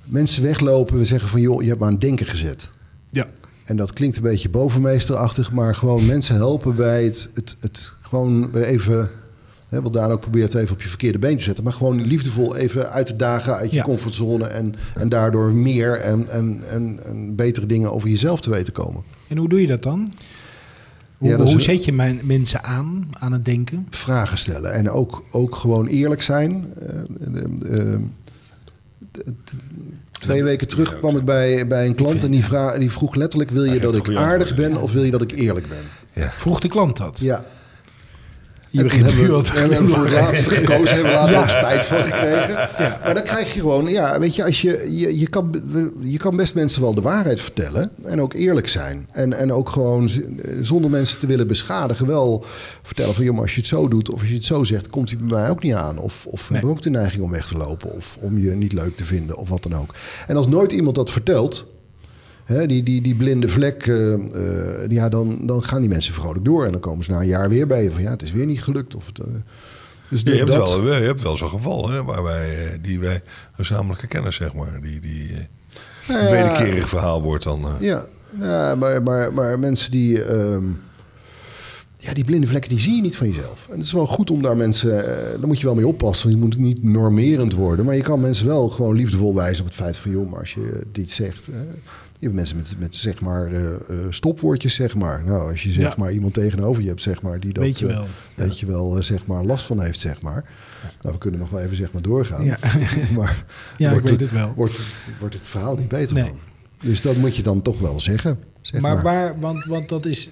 mensen weglopen, we zeggen van, joh, je hebt maar een denken gezet. Ja. En dat klinkt een beetje bovenmeesterachtig, maar gewoon mensen helpen bij het, het, het gewoon weer even, hè, wat Daan ook probeert even op je verkeerde been te zetten, maar gewoon liefdevol even uit te dagen uit je Ja. comfortzone en, en daardoor meer en, en, en, en betere dingen over jezelf te weten komen. En hoe doe je dat dan? Hoe, Ja, dat is hoe een- zet je mijn, mensen aan, aan het denken? Vragen stellen en ook, ook gewoon eerlijk zijn. Eh, eh, eh, Twee weken terug kwam ik bij, bij een klant en die, vra- die vroeg letterlijk: Wil je dat ik aardig ben of wil je dat ik eerlijk ben? Vroeg de klant dat? Ja, Je begint nu hebben al we, hebben voor het laatste gekozen, hebben we later ook spijt van gekregen. Maar dan krijg je gewoon, ja, weet je, als je, je, je, kan, je kan best mensen wel de waarheid vertellen en ook eerlijk zijn. En, en ook gewoon z- zonder mensen te willen beschadigen wel vertellen van, joh, maar als je het zo doet of als je het zo zegt, komt hij bij mij ook niet aan. Of, of heb ik ook de neiging om weg te lopen of om je niet leuk te vinden of wat dan ook. En als nooit iemand dat vertelt, Hè, die, die, die blinde vlek, eh, eh, ja, dan, dan gaan die mensen vrolijk door. En dan komen ze na een jaar weer bij je van ja, het is weer niet gelukt. Of het, eh, dus Je hebt, dat, wel, je hebt wel zo'n geval hè, waar wij, eh, die wij gezamenlijke kennen, zeg maar. Die, die Nou een wederkerig verhaal wordt dan. Ja, ja maar, maar, maar mensen die. ehm, ja, die blinde vlekken die zie je niet van jezelf. En het is wel goed om daar mensen... eh, daar moet je wel mee oppassen. Je moet niet normerend worden. Maar je kan mensen wel gewoon liefdevol wijzen op het feit van... joh, maar als je dit zegt... eh, je hebt mensen met, met zeg maar eh, stopwoordjes, zeg maar. Nou, als je zeg Ja. maar iemand tegenover je hebt, zeg maar... die dat, Weet je wel. weet je wel, zeg maar, last van heeft, zeg maar. Nou, we kunnen nog wel even, zeg maar, doorgaan. Ja. maar Ja, ik wordt weet het, het wel. Wordt, wordt het verhaal niet beter Nee. van. Dus dat moet je dan toch wel zeggen. Zeg maar maar, waar, want, want dat is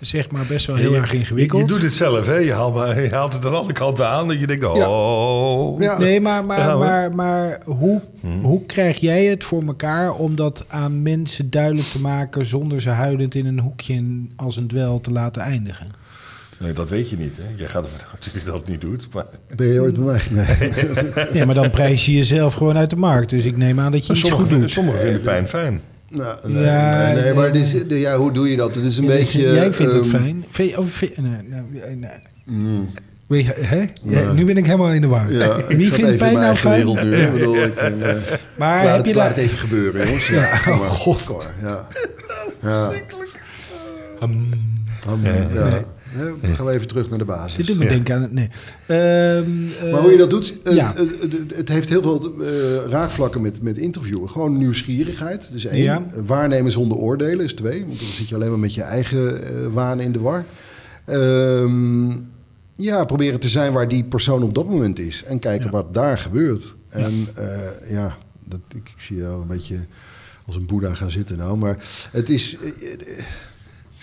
zeg maar best wel heel Je- erg ingewikkeld. je doet het zelf, hè? Je haalt, maar, je haalt het aan alle kanten aan. Dat je denkt, oh. Ja. Nee, maar, maar, maar, maar hoe, hoe krijg jij het voor elkaar om dat aan mensen duidelijk te maken zonder ze huilend in een hoekje als een dwel te laten eindigen? Nee, dat weet je niet, hè? Jij gaat ervan uit dat je dat niet doet. Maar Ben je ooit bij mij? Nee. Ja, maar dan prijs je jezelf gewoon uit de markt. Dus ik neem aan dat je iets goed doet. sommigen vinden pijn fijn. Nou, nee, Ja, nee, nee, nee, maar is, de- ja, hoe doe je dat? Het is een Ja, beetje... jij vindt het ehm, fijn. Vind je, oh, vind- nee, nee, nee. Weet je, hè? Ja, nu ben ik helemaal in de war. Wie vindt pijn nou fijn? wereld nu. Ik bedoel, ik ben, eh, Maar laat, heb het, je laat daar... het even gebeuren, jongens. Ja, oh, god. Ja. Ja. Ja. Ja, dan gaan we even terug naar de basis. Dit doet me denken aan... het- Nee. Ehm, Maar hoe je dat doet, eh, eh, eh, het heeft heel veel eh, raakvlakken met, met interviewen. Gewoon nieuwsgierigheid, dus één. Waarnemen zonder oordelen is twee. Want dan zit je alleen maar met je eigen eh, waan in de war. Ehm, ja, proberen te zijn waar die persoon op dat moment is. En kijken wat daar gebeurt. En eh, ja, dat, ik, ik zie jou een beetje als een boeddha gaan zitten nou. Maar het is...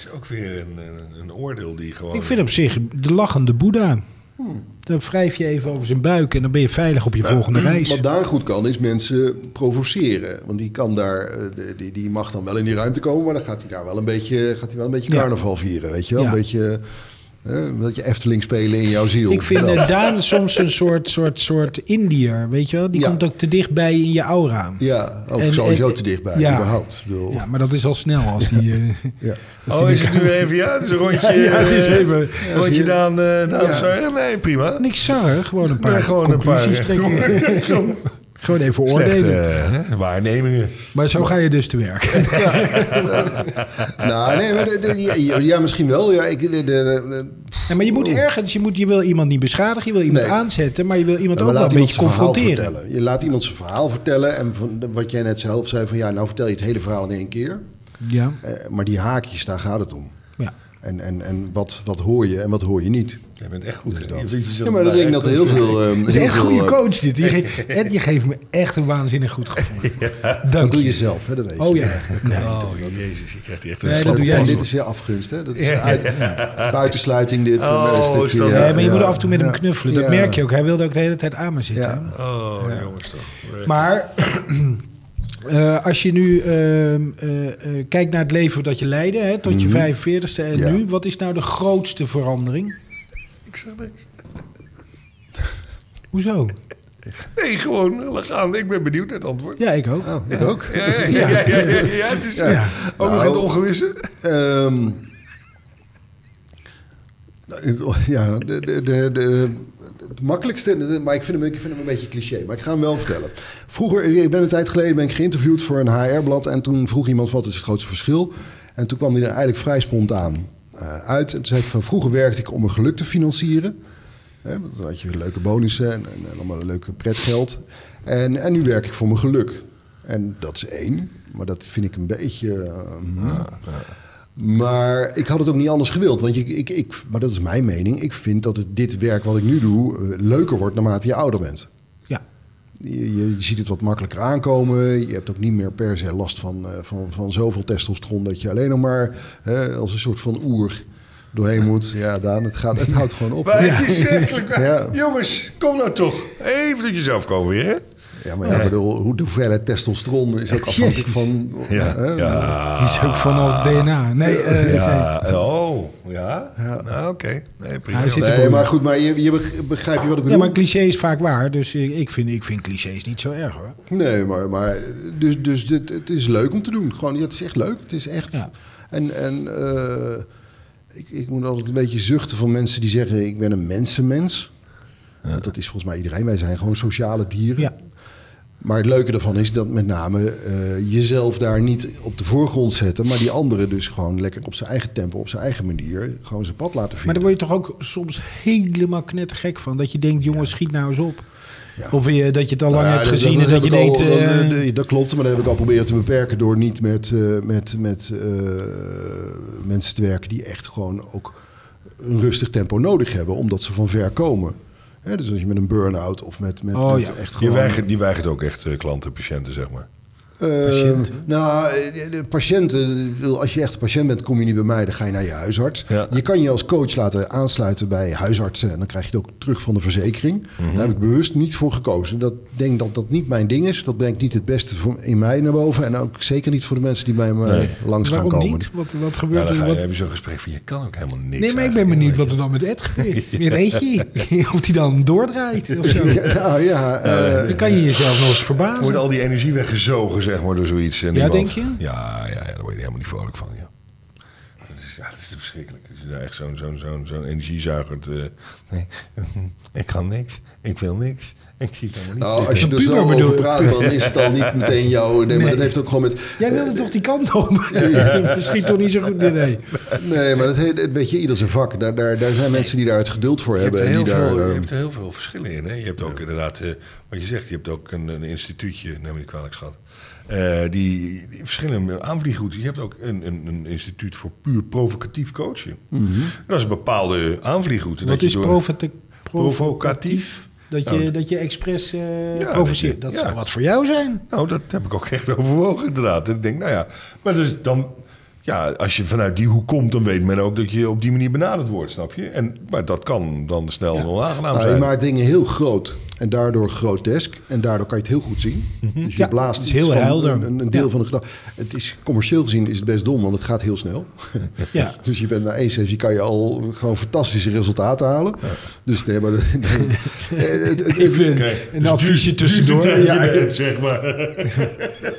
is ook weer een, een, een oordeel die gewoon... Ik vind op zich de lachende Boeddha. Dan wrijf je even over zijn buik en dan ben je veilig op je volgende reis. Wat daar goed kan, is mensen provoceren. Want die, kan daar, eh, de- die, die mag dan wel in die ruimte komen, maar dan gaat hij daar wel een beetje, gaat hij wel een beetje Ja. carnaval vieren. Weet je wel? Ja. Een beetje, een beetje Efteling spelen in jouw ziel. Ik vind Dat. Daan soms een soort, soort, soort Indiër, weet je wel? Die Ja. komt ook te dichtbij in je aura. Ja, ook En- sowieso en- te dichtbij, ja. überhaupt. Bedoel, Ja, maar dat is al snel als die... eh, ja. als Oh, die is het nu even? Ja, het is een rondje. Ja, ja, het is eh, even- Een rondje. Daan, eh Daan Ja. Sarre? Nee, prima. Niks zanger, gewoon een paar Nee, gewoon een conclusies paar, trekken. Gewoon- even Slechte oordelen. eh, waarnemingen. Maar zo ga je dus te werk. Nou, nee, maar de- de- ja, ja, misschien wel. Ja, ik, de, de, de- Ja, maar je moet ergens, je, moet, je wil iemand niet beschadigen, je wil iemand Nee. aanzetten, maar je wil iemand ook wel laat een iemand beetje zijn verhaal confronteren. vertellen. Je laat iemand zijn verhaal vertellen. En van, wat jij net zelf zei, van ja, nou vertel je het hele verhaal in één keer. Ja, Eh, maar die haakjes, daar gaat het om. ja. En, en, en wat, wat hoor je en wat hoor je niet. Jij bent echt goed. Dus dat. Je jezelf Ja, maar dan daar denk ik dat er heel veel... ehm, Dat is echt goede eh, coach dit. Je, ge- Ed, je geeft me echt een waanzinnig goed gevoel. Dank Dat doe je. je zelf, hè, dat weet je. Oh ja. Nee. Oh, jezus, je krijgt hier echt een Nee, dat doe jij En dit is weer afgunst, hè? Dat is uit, buitensluiting dit. Oh, een is stukje, ja, maar je moet ja. af en toe met hem Ja. knuffelen. Dat Ja. merk je ook. Hij wilde ook de hele tijd aan me zitten. Ja. Oh, jongens toch. Maar eh, als je nu ehm, eh, eh, kijkt naar het leven dat je leidde, hè, tot je 45ste en Ja. nu, wat is nou de grootste verandering? Ik zeg niks. Hoezo? Nee, gewoon laat gaan. Ik ben benieuwd naar het antwoord. Ja, ik ook. Oh, ik ook. Ja, ja, ja, ja, ja, het is eh, Ja. ook nog Nou, het ongewisse. Ehm, nou, ja, de, de, de, de, het makkelijkste, de- maar ik vind, hem, ik vind hem een beetje cliché, maar ik ga hem wel vertellen. Vroeger, ik ben een tijd geleden ben ik geïnterviewd voor een HR-blad en toen vroeg iemand wat is het grootste verschil. En toen kwam hij er eigenlijk vrij spontaan eh, uit. En toen zei ik van vroeger werkte ik om mijn geluk te financieren. Hè, dan had je leuke bonussen en, en, en allemaal een leuke pretgeld. En, en nu werk ik voor mijn geluk. En dat is één, maar dat vind ik een beetje... eh, hmm. Maar ik had het ook niet anders gewild. Want je, ik, ik, maar dat is mijn mening. Ik vind dat het, dit werk wat ik nu doe eh, leuker wordt naarmate je ouder bent. Je, je ziet het wat makkelijker aankomen. Je hebt ook niet meer per se last van, eh, van, van zoveel testosteron... dat je alleen nog maar als een soort van oer doorheen moet. Ja, Daan, het, gaat, het houdt gewoon op. Maar het is werkelijk. Ja. Jongens, kom nou toch. Even tot jezelf komen weer, hè? Ja, maar ja, ik bedoel, hoe de hoeveelheid testosteron is ook afhankelijk van... Ja. hè, Ja. Die is ook vanaf DNA. Nee, eh, nee. Ja, oh, ja? Nou, oké. Nee, prima. Nee, maar goed, maar je, je beg- begrijpt je wat ik Ja, bedoel? maar cliché is vaak waar. Dus ik vind, ik vind clichés niet zo erg hoor. Nee, maar, maar dus, dus dit, het is leuk om te doen. Gewoon, ja, het is echt leuk. Het is echt. Ja. En, en eh, ik, ik moet altijd een beetje zuchten van mensen die zeggen: ik ben een mensenmens. Dat is volgens mij iedereen. Wij zijn gewoon sociale dieren. Ja. Maar het leuke daarvan is dat met name eh, jezelf daar niet op de voorgrond zetten, maar die anderen dus gewoon lekker op zijn eigen tempo, op zijn eigen manier, gewoon zijn pad laten Maar vinden. daar word je toch ook soms helemaal knettergek van. Dat je denkt, jongens, schiet nou eens op. Ja. Of je, dat je het al lang Nou ja, hebt gezien en dat je al- denkt... dat, eh, eh, dat klopt, maar dat heb ik al proberen te beperken door niet met, eh, met, met eh, mensen te werken die echt gewoon ook een rustig tempo nodig hebben, omdat ze van ver komen. Hè, dus als je met een burn-out of met, met, Oh, met ja. echt Je gewoon... weigert, die weigert ook echt eh, klanten, patiënten, zeg maar. Eh, Patiënten? nou, eh, de patiënten, als je echt een patiënt bent, kom je niet bij mij, dan ga je naar je huisarts. Ja. Je kan je als coach laten aansluiten bij huisartsen en dan krijg je het ook terug van de verzekering. Mhm. Daar heb ik bewust niet voor gekozen. Dat ik denk dat dat niet mijn ding is. Dat brengt niet het beste voor, in mij naar boven en ook zeker niet voor de mensen die bij mij Nee. langs gaan waarom komen. niet? Wat, wat Ja, gebeurt dan er? ga je, Wat... heb je zo'n gesprek van, je kan ook helemaal niks Nee, maar ik ben benieuwd wat er dan met Ed gebeurt. Met eentje. Of die dan doordraait of zo. Ja, nou ja, eh, Dan kan je jezelf nog eens je. Wordt verbazen. al die energie weggezogen, zeg maar, door zoiets. En Ja, iemand- denk je? Ja, ja, ja, daar word je helemaal niet vrolijk van, ja. Dat is, ja, dat is verschrikkelijk. Het is daar echt zo'n zo'n zo'n zo'n energiezuiger. te- nee, ik kan niks. Ik wil niks. Ik zie het allemaal niet. nou, als je er zo bedoel- over praat, dan is het al niet meteen jouw... Nee, maar dat heeft ook gewoon met... Jij wilde toch die kant op? Misschien toch niet zo goed. Nee, nee. Nee, maar dat heet, weet je, ieder zijn vak. Daar, daar, daar zijn mensen die daar het geduld voor Je hebt, hebben. er En heel die daar, veel, je eh, hebt er heel veel verschillen in. Hè? Je hebt ook inderdaad, eh, wat je zegt, je hebt ook een, een instituutje, neem me niet kwalijk schat. Eh, die, die verschillende aanvliegroutes. Je hebt ook een, een, een instituut voor puur provocatief coachen. Dat is een bepaalde aanvliegroute. Wat dat je is door- provocatief? provocatief? Dat je, Nou, dat je expres eh dat provoceert. je- Dat, ja. zou wat voor jou zijn. Nou, dat heb ik ook echt overwogen inderdaad. En ik denk, nou ja, maar dus dan... Ja, als je vanuit die hoek komt, dan weet men ook dat je op die manier benaderd wordt, snap je? En, maar dat kan dan snel Ja. onaangenaam nou, je zijn. maakt dingen heel groot en daardoor grotesk. En daardoor kan je het heel goed zien. Dus je Mhm. Ja, blaast het is iets heel van helder. Een, een deel Ja. van de gedachte. Het is commercieel gezien is het best dom, want het gaat heel snel. Ja. dus je bent na één sessie kan je al gewoon fantastische resultaten halen. Dus nee, maar... Even Kijk, een dus adviesje tussendoor. Ja, zeg maar.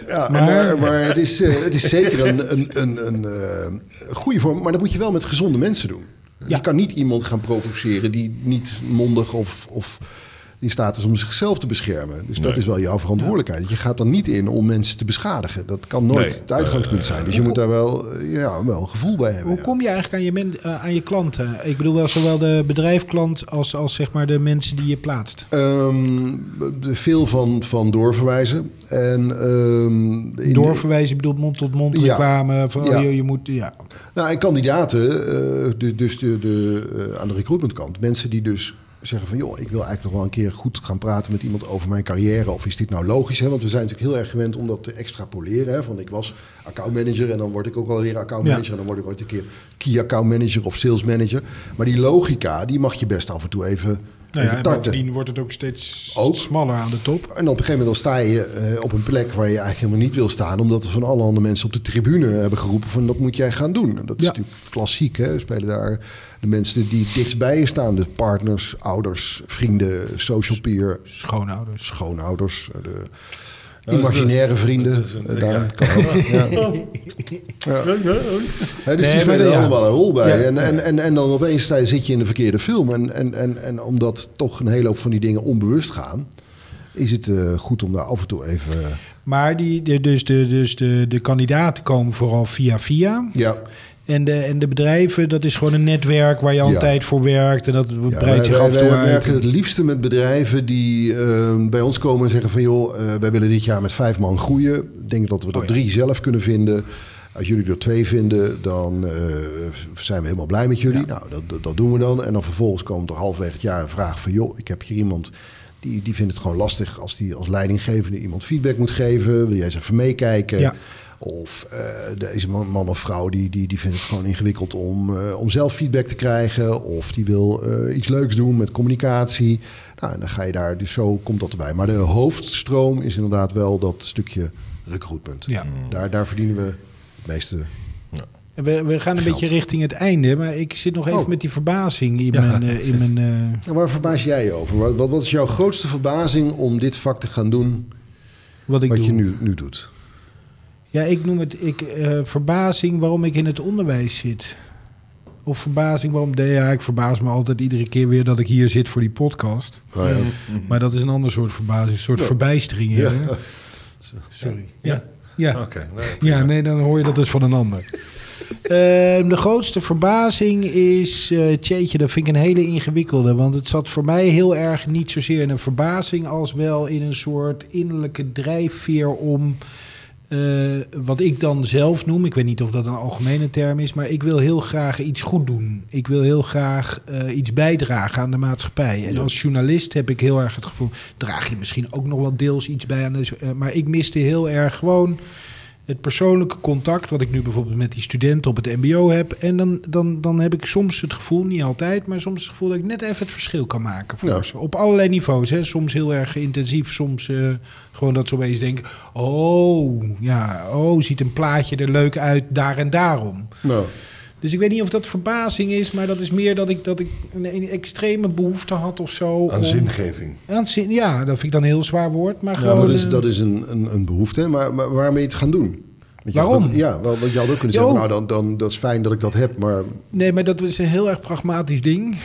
Ja, Maar- maar, maar, het, is, eh, het is zeker een, een, een, een eh, goede vorm. Maar dat moet je wel met gezonde mensen doen. Ja. Je kan niet iemand gaan provoceren die niet mondig of, of in staat is om zichzelf te beschermen. Dus dat Nee. is wel jouw verantwoordelijkheid. Je gaat er niet in om mensen te beschadigen. Dat kan nooit Nee. het uitgangspunt zijn. Dus je moet daar wel, eh, ja, wel een gevoel bij hebben. Hoe ja. kom je eigenlijk aan je, men, eh, aan je klanten? Ik bedoel wel zowel de bedrijfklant als, als zeg maar de mensen die je plaatst. Ehm, de- veel van, van doorverwijzen. En, ehm, in- Doorverwijzen, ik bedoel mond-tot-mond reclame. Van, Ja. oh, je, je moet, ja. Nou, en kandidaten, eh, de- dus de, de, eh, aan de recruitmentkant, mensen die dus zeggen van... joh, ik wil eigenlijk nog wel een keer goed gaan praten met iemand over mijn carrière. Of is dit nou logisch? Hè? Want we zijn natuurlijk heel erg gewend om dat te extrapoleren. Hè? Van ik was accountmanager en dan word ik ook wel weer accountmanager... Ja. en dan word ik ooit een keer key account manager of sales manager. Maar die logica, die mag je best af en toe even, Nou ja, en bovendien wordt het ook steeds Ook. smaller aan de top. En op een gegeven moment dan sta je eh, op een plek waar je eigenlijk helemaal niet wil staan. Omdat er van alle andere mensen op de tribune hebben geroepen van dat moet jij gaan doen. En dat is Ja. natuurlijk klassiek. Hè? Spelen daar de mensen die dichtst bij je staan. De partners, ouders, vrienden, social peer, Schoonouders. schoonouders. De imaginaire een- vrienden. eh, daar ja. kan ook. Ja. Ja. Hè, dus Nee, die spelen er allemaal een rol bij. Ja. En, en, en, en dan opeens sta je, zit je in de verkeerde film. En, en, en, en omdat toch een hele hoop van die dingen onbewust gaan... is het eh, goed om daar af en toe even... Maar die, de, dus, de, dus de, de kandidaten komen vooral via via. ja, En de, en de bedrijven, dat is gewoon een netwerk waar je al een Ja. tijd voor werkt. En dat Ja, breidt wij, zich wij- af en toe wij uit. werken het liefste met bedrijven die eh, bij ons komen en zeggen van... joh, eh, wij willen dit jaar met vijf man groeien. Ik denk dat we er Oh ja. drie zelf kunnen vinden. Als jullie er twee vinden, dan eh, zijn we helemaal blij met jullie. Nou, dat, dat, doen we dan. En dan vervolgens komt er halverwege het jaar een vraag van... joh, ik heb hier iemand die, die vindt het gewoon lastig... als die als leidinggevende iemand feedback moet geven. Wil jij eens even meekijken? Ja. Of eh, deze man, man of vrouw die, die, die vindt het gewoon ingewikkeld om, eh, om zelf feedback te krijgen. Of die wil eh, iets leuks doen met communicatie. Nou, en dan ga je daar, dus zo komt dat erbij. Maar de hoofdstroom is inderdaad wel dat stukje recruitment. Ja. Daar, daar verdienen we het meeste. We, we gaan een Geld. beetje richting het einde. Maar ik zit nog even Oh. met die verbazing in mijn... in mijn eh, waar verbaas jij je over? Wat, wat, wat is jouw grootste verbazing om dit vak te gaan doen wat ik wat doe. je nu, nu doet? Ja, ik noem het ik, eh, verbazing waarom ik in het onderwijs zit. Of verbazing waarom? Nee, ja, ik verbaas me altijd iedere keer weer dat ik hier zit voor die podcast. Nou ja. Maar dat is een ander soort verbazing, een soort Ja. verbijstering. Ja. hè? Sorry. Ja. Ja. Oké. nee, ja, nee, dan hoor je dat dus van een ander. Ehm, de grootste verbazing is, eh tjeetje, dat vind ik een hele ingewikkelde. Want het zat voor mij heel erg niet zozeer in een verbazing... als wel in een soort innerlijke drijfveer om... eh, wat ik dan zelf noem, ik weet niet of dat een algemene term is... maar ik wil heel graag iets goed doen. Ik wil heel graag eh, iets bijdragen aan de maatschappij. En als journalist heb ik heel erg het gevoel... draag je misschien ook nog wel deels iets bij aan de... eh, maar ik miste heel erg gewoon het persoonlijke contact, wat ik nu bijvoorbeeld met die studenten op het MBO heb. En dan, dan, dan heb ik soms het gevoel, niet altijd, maar soms het gevoel dat ik net even het verschil kan maken voor Ja. ze. Op allerlei niveaus. Hè. Soms heel erg intensief, soms eh, gewoon dat ze opeens denken: oh, ja, oh, ziet een plaatje er leuk uit, daar en daarom. Nou, Dus ik weet niet of dat verbazing is, maar dat is meer dat ik, dat ik een, een extreme behoefte had of zo. Aan om- zingeving. Aan zin- ja, dat vind ik dan een heel zwaar woord. Maar ja, gewoon, dat is, dat is een, een, een behoefte, maar, maar je het gaan doen? Want je had Waarom? ook- ja, wel, want je had ook kunnen Jo. zeggen, nou, dan, dan, dat is fijn dat ik dat heb, maar Nee, maar dat is een heel erg pragmatisch ding.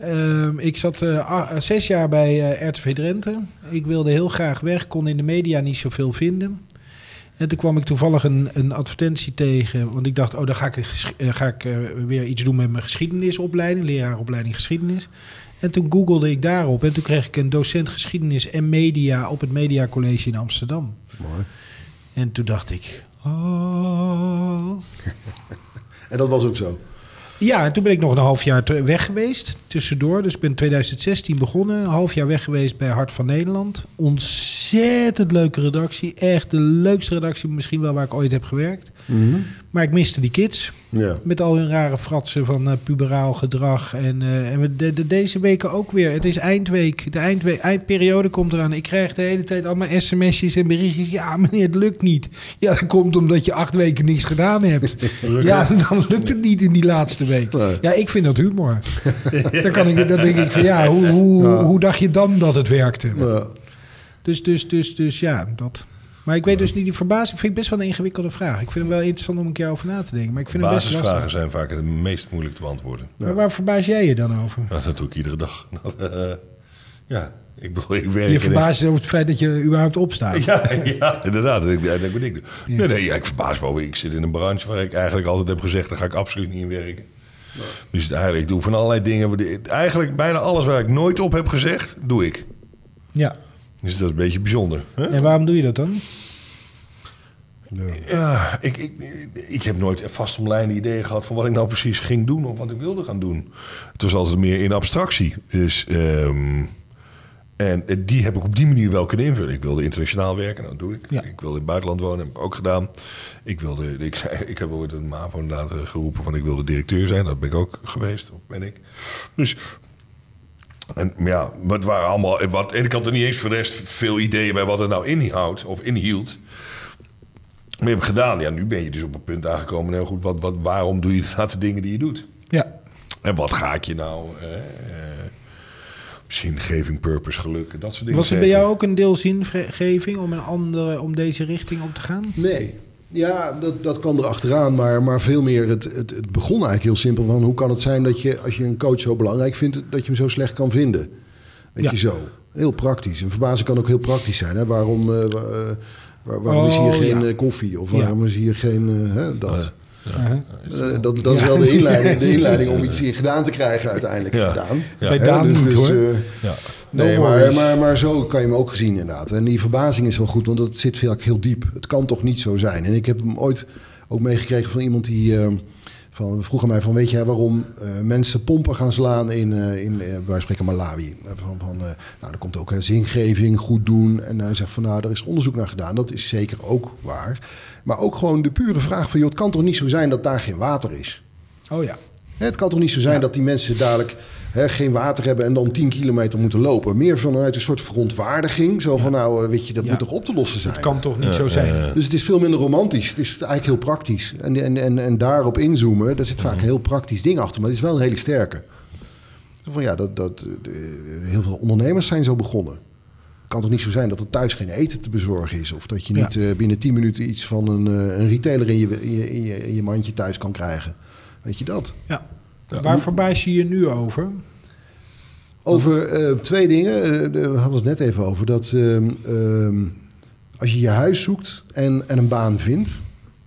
Ehm, ik zat eh, a- zes jaar bij eh, RTV Drenthe. Ik wilde heel graag weg, kon in de media niet zoveel vinden. En toen kwam ik toevallig een, een advertentie tegen. Want ik dacht, oh, dan ga ik, eh, ga ik eh, weer iets doen met mijn geschiedenisopleiding, leraaropleiding geschiedenis. En toen googelde ik daarop en toen kreeg ik een docent geschiedenis en media op het Media College in Amsterdam. mooi. En toen dacht ik, oh, En dat was ook zo. Ja, en toen ben ik nog een half jaar weg geweest, tussendoor. Dus ik ben in 2016 begonnen, een half jaar weg geweest bij Hart van Nederland. Ontzettend leuke redactie, echt de leukste redactie misschien wel waar ik ooit heb gewerkt. Maar ik miste die kids, Ja. met al hun rare fratsen van eh, puberaal gedrag. En, eh, en we- de, de- deze weken ook weer, het is eindweek, de eindweek, eindperiode komt eraan. Ik krijg de hele tijd allemaal sms'jes en berichtjes. Ja meneer, het lukt niet. Ja, dat komt omdat je acht weken niks gedaan hebt. Ja, dan lukt het niet in die laatste week. Nee. Ja, ik vind dat humor. dan, kan ik, dan denk ik van ja, hoe, hoe, hoe dacht je dan dat het werkte? Ja. Dus, dus, dus, dus ja, dat. Maar ik weet dus niet, die verbazing vind ik best wel een ingewikkelde vraag. Ik vind hem wel interessant om een keer over na te denken. Maar ik vind hem best lastig. Basisvragen zijn vaak het meest moeilijk te beantwoorden. Maar waar verbaas jij je dan over? Nou, dat doe ik iedere dag. Eh, ja, ik bedoel, ik werk... Je verbaast je over het feit dat je überhaupt opstaat. ik- Ja, ja, inderdaad. Dat, dat ben ik. Ja. Nee, nee, ja, ik verbaas me over. Ik zit in een branche waar ik eigenlijk altijd heb gezegd... daar ga ik absoluut niet in werken. Dus het eigenlijk, ik doe van allerlei dingen... Eigenlijk bijna alles waar ik nooit op heb gezegd, doe ik. Ja. Dus dat is een beetje bijzonder. Hè? En waarom doe je dat dan? Ja. Ja, ik, ik, ik heb nooit vastomlijnde ideeën gehad van wat ik nou precies ging doen of wat ik wilde gaan doen. Het was altijd meer in abstractie. Dus, ehm, en die heb ik op die manier wel kunnen invullen. Ik wilde internationaal werken, nou, dat doe ik. Ja. Ik wilde in het buitenland wonen, heb ik ook gedaan. Ik, wilde, ik, zei, ik heb ooit een MAVO inderdaad eh, geroepen van ik wilde directeur zijn. Dat ben ik ook geweest, of ben ik. Dus en ja, maar het waren allemaal. Wat, en ik had er niet eens voor de rest veel ideeën bij wat het nou inhoudt of inhield. Maar je hebt gedaan. Ja, nu ben je dus op een punt aangekomen. Heel goed, wat, wat, waarom doe je inderdaad de dingen die je doet? Ja. En wat gaat je nou? eh, eh, zingeving, purpose, geluk, dat soort dingen. Was het bij jou ook een deel zingeving om, een andere, om deze richting op te gaan? Nee. Ja, dat, dat kan erachteraan, maar, maar veel meer. Het, het, het begon eigenlijk heel simpel. Van hoe kan het zijn dat je, als je een coach zo belangrijk vindt, dat je hem zo slecht kan vinden? Weet Ja. je zo. Heel praktisch. Een verbazing kan ook heel praktisch zijn. Hè? Waarom, wa- waar- waarom is hier geen ja. eh, koffie? Of Ja. waarom is hier geen hè, dat? Uh-huh. Eh, dat, dat is Ja. wel de inleiding, de inleiding om iets hier gedaan te krijgen uiteindelijk. Ja. Daan. Ja. Bij Daan dus- niet dus, hoor. eh, Ja. No nee, maar, maar, maar zo kan je hem ook gezien inderdaad. En die verbazing is wel goed, want dat zit veel heel diep. Het kan toch niet zo zijn. En ik heb hem ooit ook meegekregen van iemand die eh, van, vroeg aan mij van... weet jij waarom eh, mensen pompen gaan slaan in, eh in wij spreken Malawi? Van, van, nou, er komt ook hè, zingeving, goed doen. En hij zegt van, nou, er is onderzoek naar gedaan. Dat is zeker ook waar. Maar ook gewoon de pure vraag van... joh, het kan toch niet zo zijn dat daar geen water is? Oh ja. Het kan toch niet zo zijn dat die mensen dadelijk hè, geen water hebben en dan 10 kilometer moeten lopen. Meer vanuit een soort verontwaardiging. Zo van, nou, eh, weet je, dat Ja. moet toch op te lossen zijn. Het kan toch niet zo zijn? Dus het is veel minder romantisch. Het is eigenlijk heel praktisch. En, en, en, en daarop inzoomen, daar zit vaak een heel praktisch ding achter. Maar het is wel een hele sterke. Van ja, dat, dat, eh, heel veel ondernemers zijn zo begonnen. Het kan toch niet zo zijn dat er thuis geen eten te bezorgen is? Of dat je niet eh, binnen 10 minuten iets van een, een retailer in je, in, je, in, je, in je mandje thuis kan krijgen. Weet je dat? Ja. Waar verbaas je je nu over? Over eh, twee dingen. Eh, daar hadden we het net even over. Dat ehm, ehm, als je je huis zoekt en, en een baan vindt.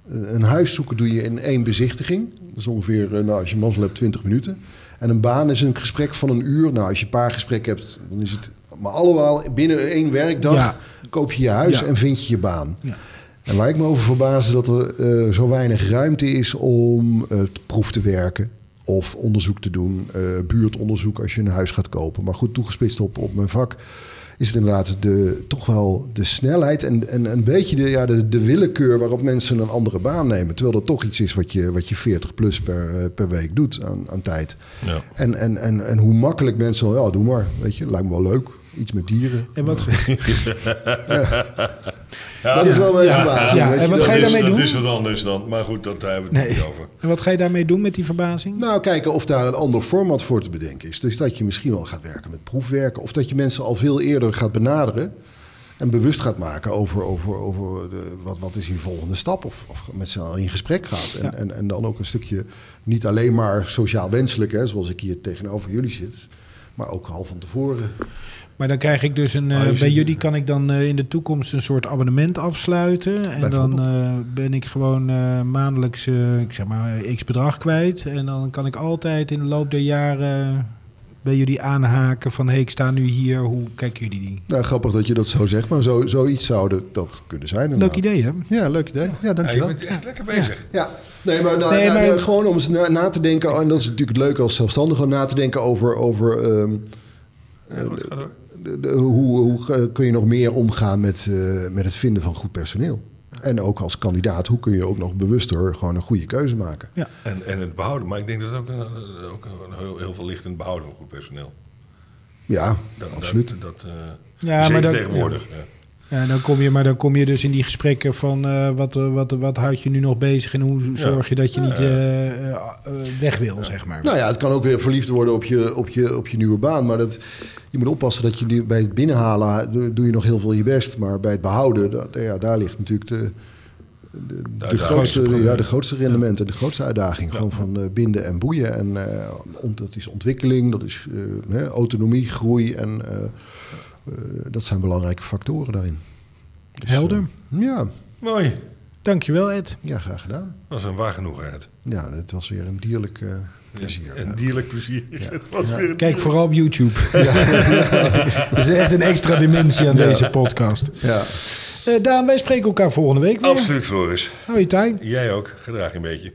eh, een huis zoeken doe je in één bezichtiging. Dat is ongeveer, nou, als je mazzel hebt, 20 minuten. En een baan is een gesprek van een uur. Nou, als je een paar gesprekken hebt, dan is het... Maar allemaal binnen één werkdag Ja. koop je je huis Ja. en vind je je baan. Ja. En waar ik me over verbaas is dat er eh, zo weinig ruimte is om te proef te werken. Of onderzoek te doen, eh, buurtonderzoek als je een huis gaat kopen. Maar goed, toegespitst op, op mijn vak is het inderdaad de, toch wel de snelheid en, en een beetje de, ja, de, de willekeur waarop mensen een andere baan nemen. Terwijl dat toch iets is wat je, wat je 40 plus per, per week doet aan, aan tijd. Ja. En, en, en, en hoe makkelijk mensen, wel, ja, doe maar, weet je, lijkt me wel leuk. Iets met dieren. En wat, dat is wel mijn Ja. verbazing. Ja, en wat dat ga je daarmee doen? Dat is wat anders dan. Maar goed, dat daar hebben we het Nee. niet over. en wat ga je daarmee doen met die verbazing? Nou, kijken of daar een ander format voor te bedenken is. Dus dat je misschien wel gaat werken met proefwerken. Of dat je mensen al veel eerder gaat benaderen. En bewust gaat maken over, over, over de, wat, wat is je volgende stap. Of, of met ze al in gesprek gaat. En, Ja. en, en dan ook een stukje niet alleen maar sociaal wenselijk, hè, zoals ik hier tegenover jullie zit. Maar ook al van tevoren. Maar dan krijg ik dus een. eh, Ah, je bij jullie kan ik dan eh, in de toekomst een soort abonnement afsluiten. En dan eh, ben ik gewoon eh, maandelijks, eh, ik zeg maar, x bedrag kwijt. En dan kan ik altijd in de loop der jaren bij jullie aanhaken van... hé, hey, ik sta nu hier, hoe kijken jullie die? Nou, grappig dat je dat zo zegt, maar zo, zoiets zou dat- dat kunnen zijn. Leuk idee, hè? Ja, leuk idee. Ja, Ja, je dankjewel. bent echt lekker bezig. Ja, nee, maar, nou, Nee, nou, maar- nou, gewoon om eens na, na te denken, en dat is natuurlijk het leuke als zelfstandige, om na te denken over, over ehm, Ja, goed. De, de- hoe, hoe kun je nog meer omgaan met, eh, met het vinden van goed personeel. En ook als kandidaat, hoe kun je ook nog bewuster gewoon een goede keuze maken. En, en het behouden. Maar ik denk dat het ook, een- ook een- heel, heel veel ligt in het behouden van goed personeel. Ja, Dat, absoluut. Dat, dat, eh, Ja, zeker maar dat- tegenwoordig. Ja. Ja, dan kom je, maar dan kom je dus in die gesprekken van eh, wat, eh, wat, wat houdt je nu nog bezig en hoe zorg je dat je niet Ja, ja. eh, weg wil, zeg maar. Nou ja, het kan ook weer verliefd worden op je, op je, op je nieuwe baan. Maar dat, je moet oppassen dat je bij het binnenhalen doe, je nog heel veel je best. Maar bij het behouden, dat, ja, daar ligt natuurlijk de, de, de, grootste, ja, de grootste rendementen, de grootste uitdaging. Gewoon van binden en boeien. En eh, ont- dat is ontwikkeling, dat is eh, hè, autonomie, groei. En dat zijn belangrijke factoren daarin. Dus, Helder. eh, ja, Mooi. Dankjewel, Ed. ja, graag gedaan. Dat is een waar genoegheid. Ja, het was weer een dierlijk eh, plezier. En Ja. dierlijk plezier. Het was weer een Kijk vooral op YouTube. Dat is echt een extra dimensie aan Ja. deze podcast. Ja. Eh, Daan, wij spreken elkaar volgende week weer. Absoluut, Floris. Hou je tijd. Jij ook. Gedraag je een beetje.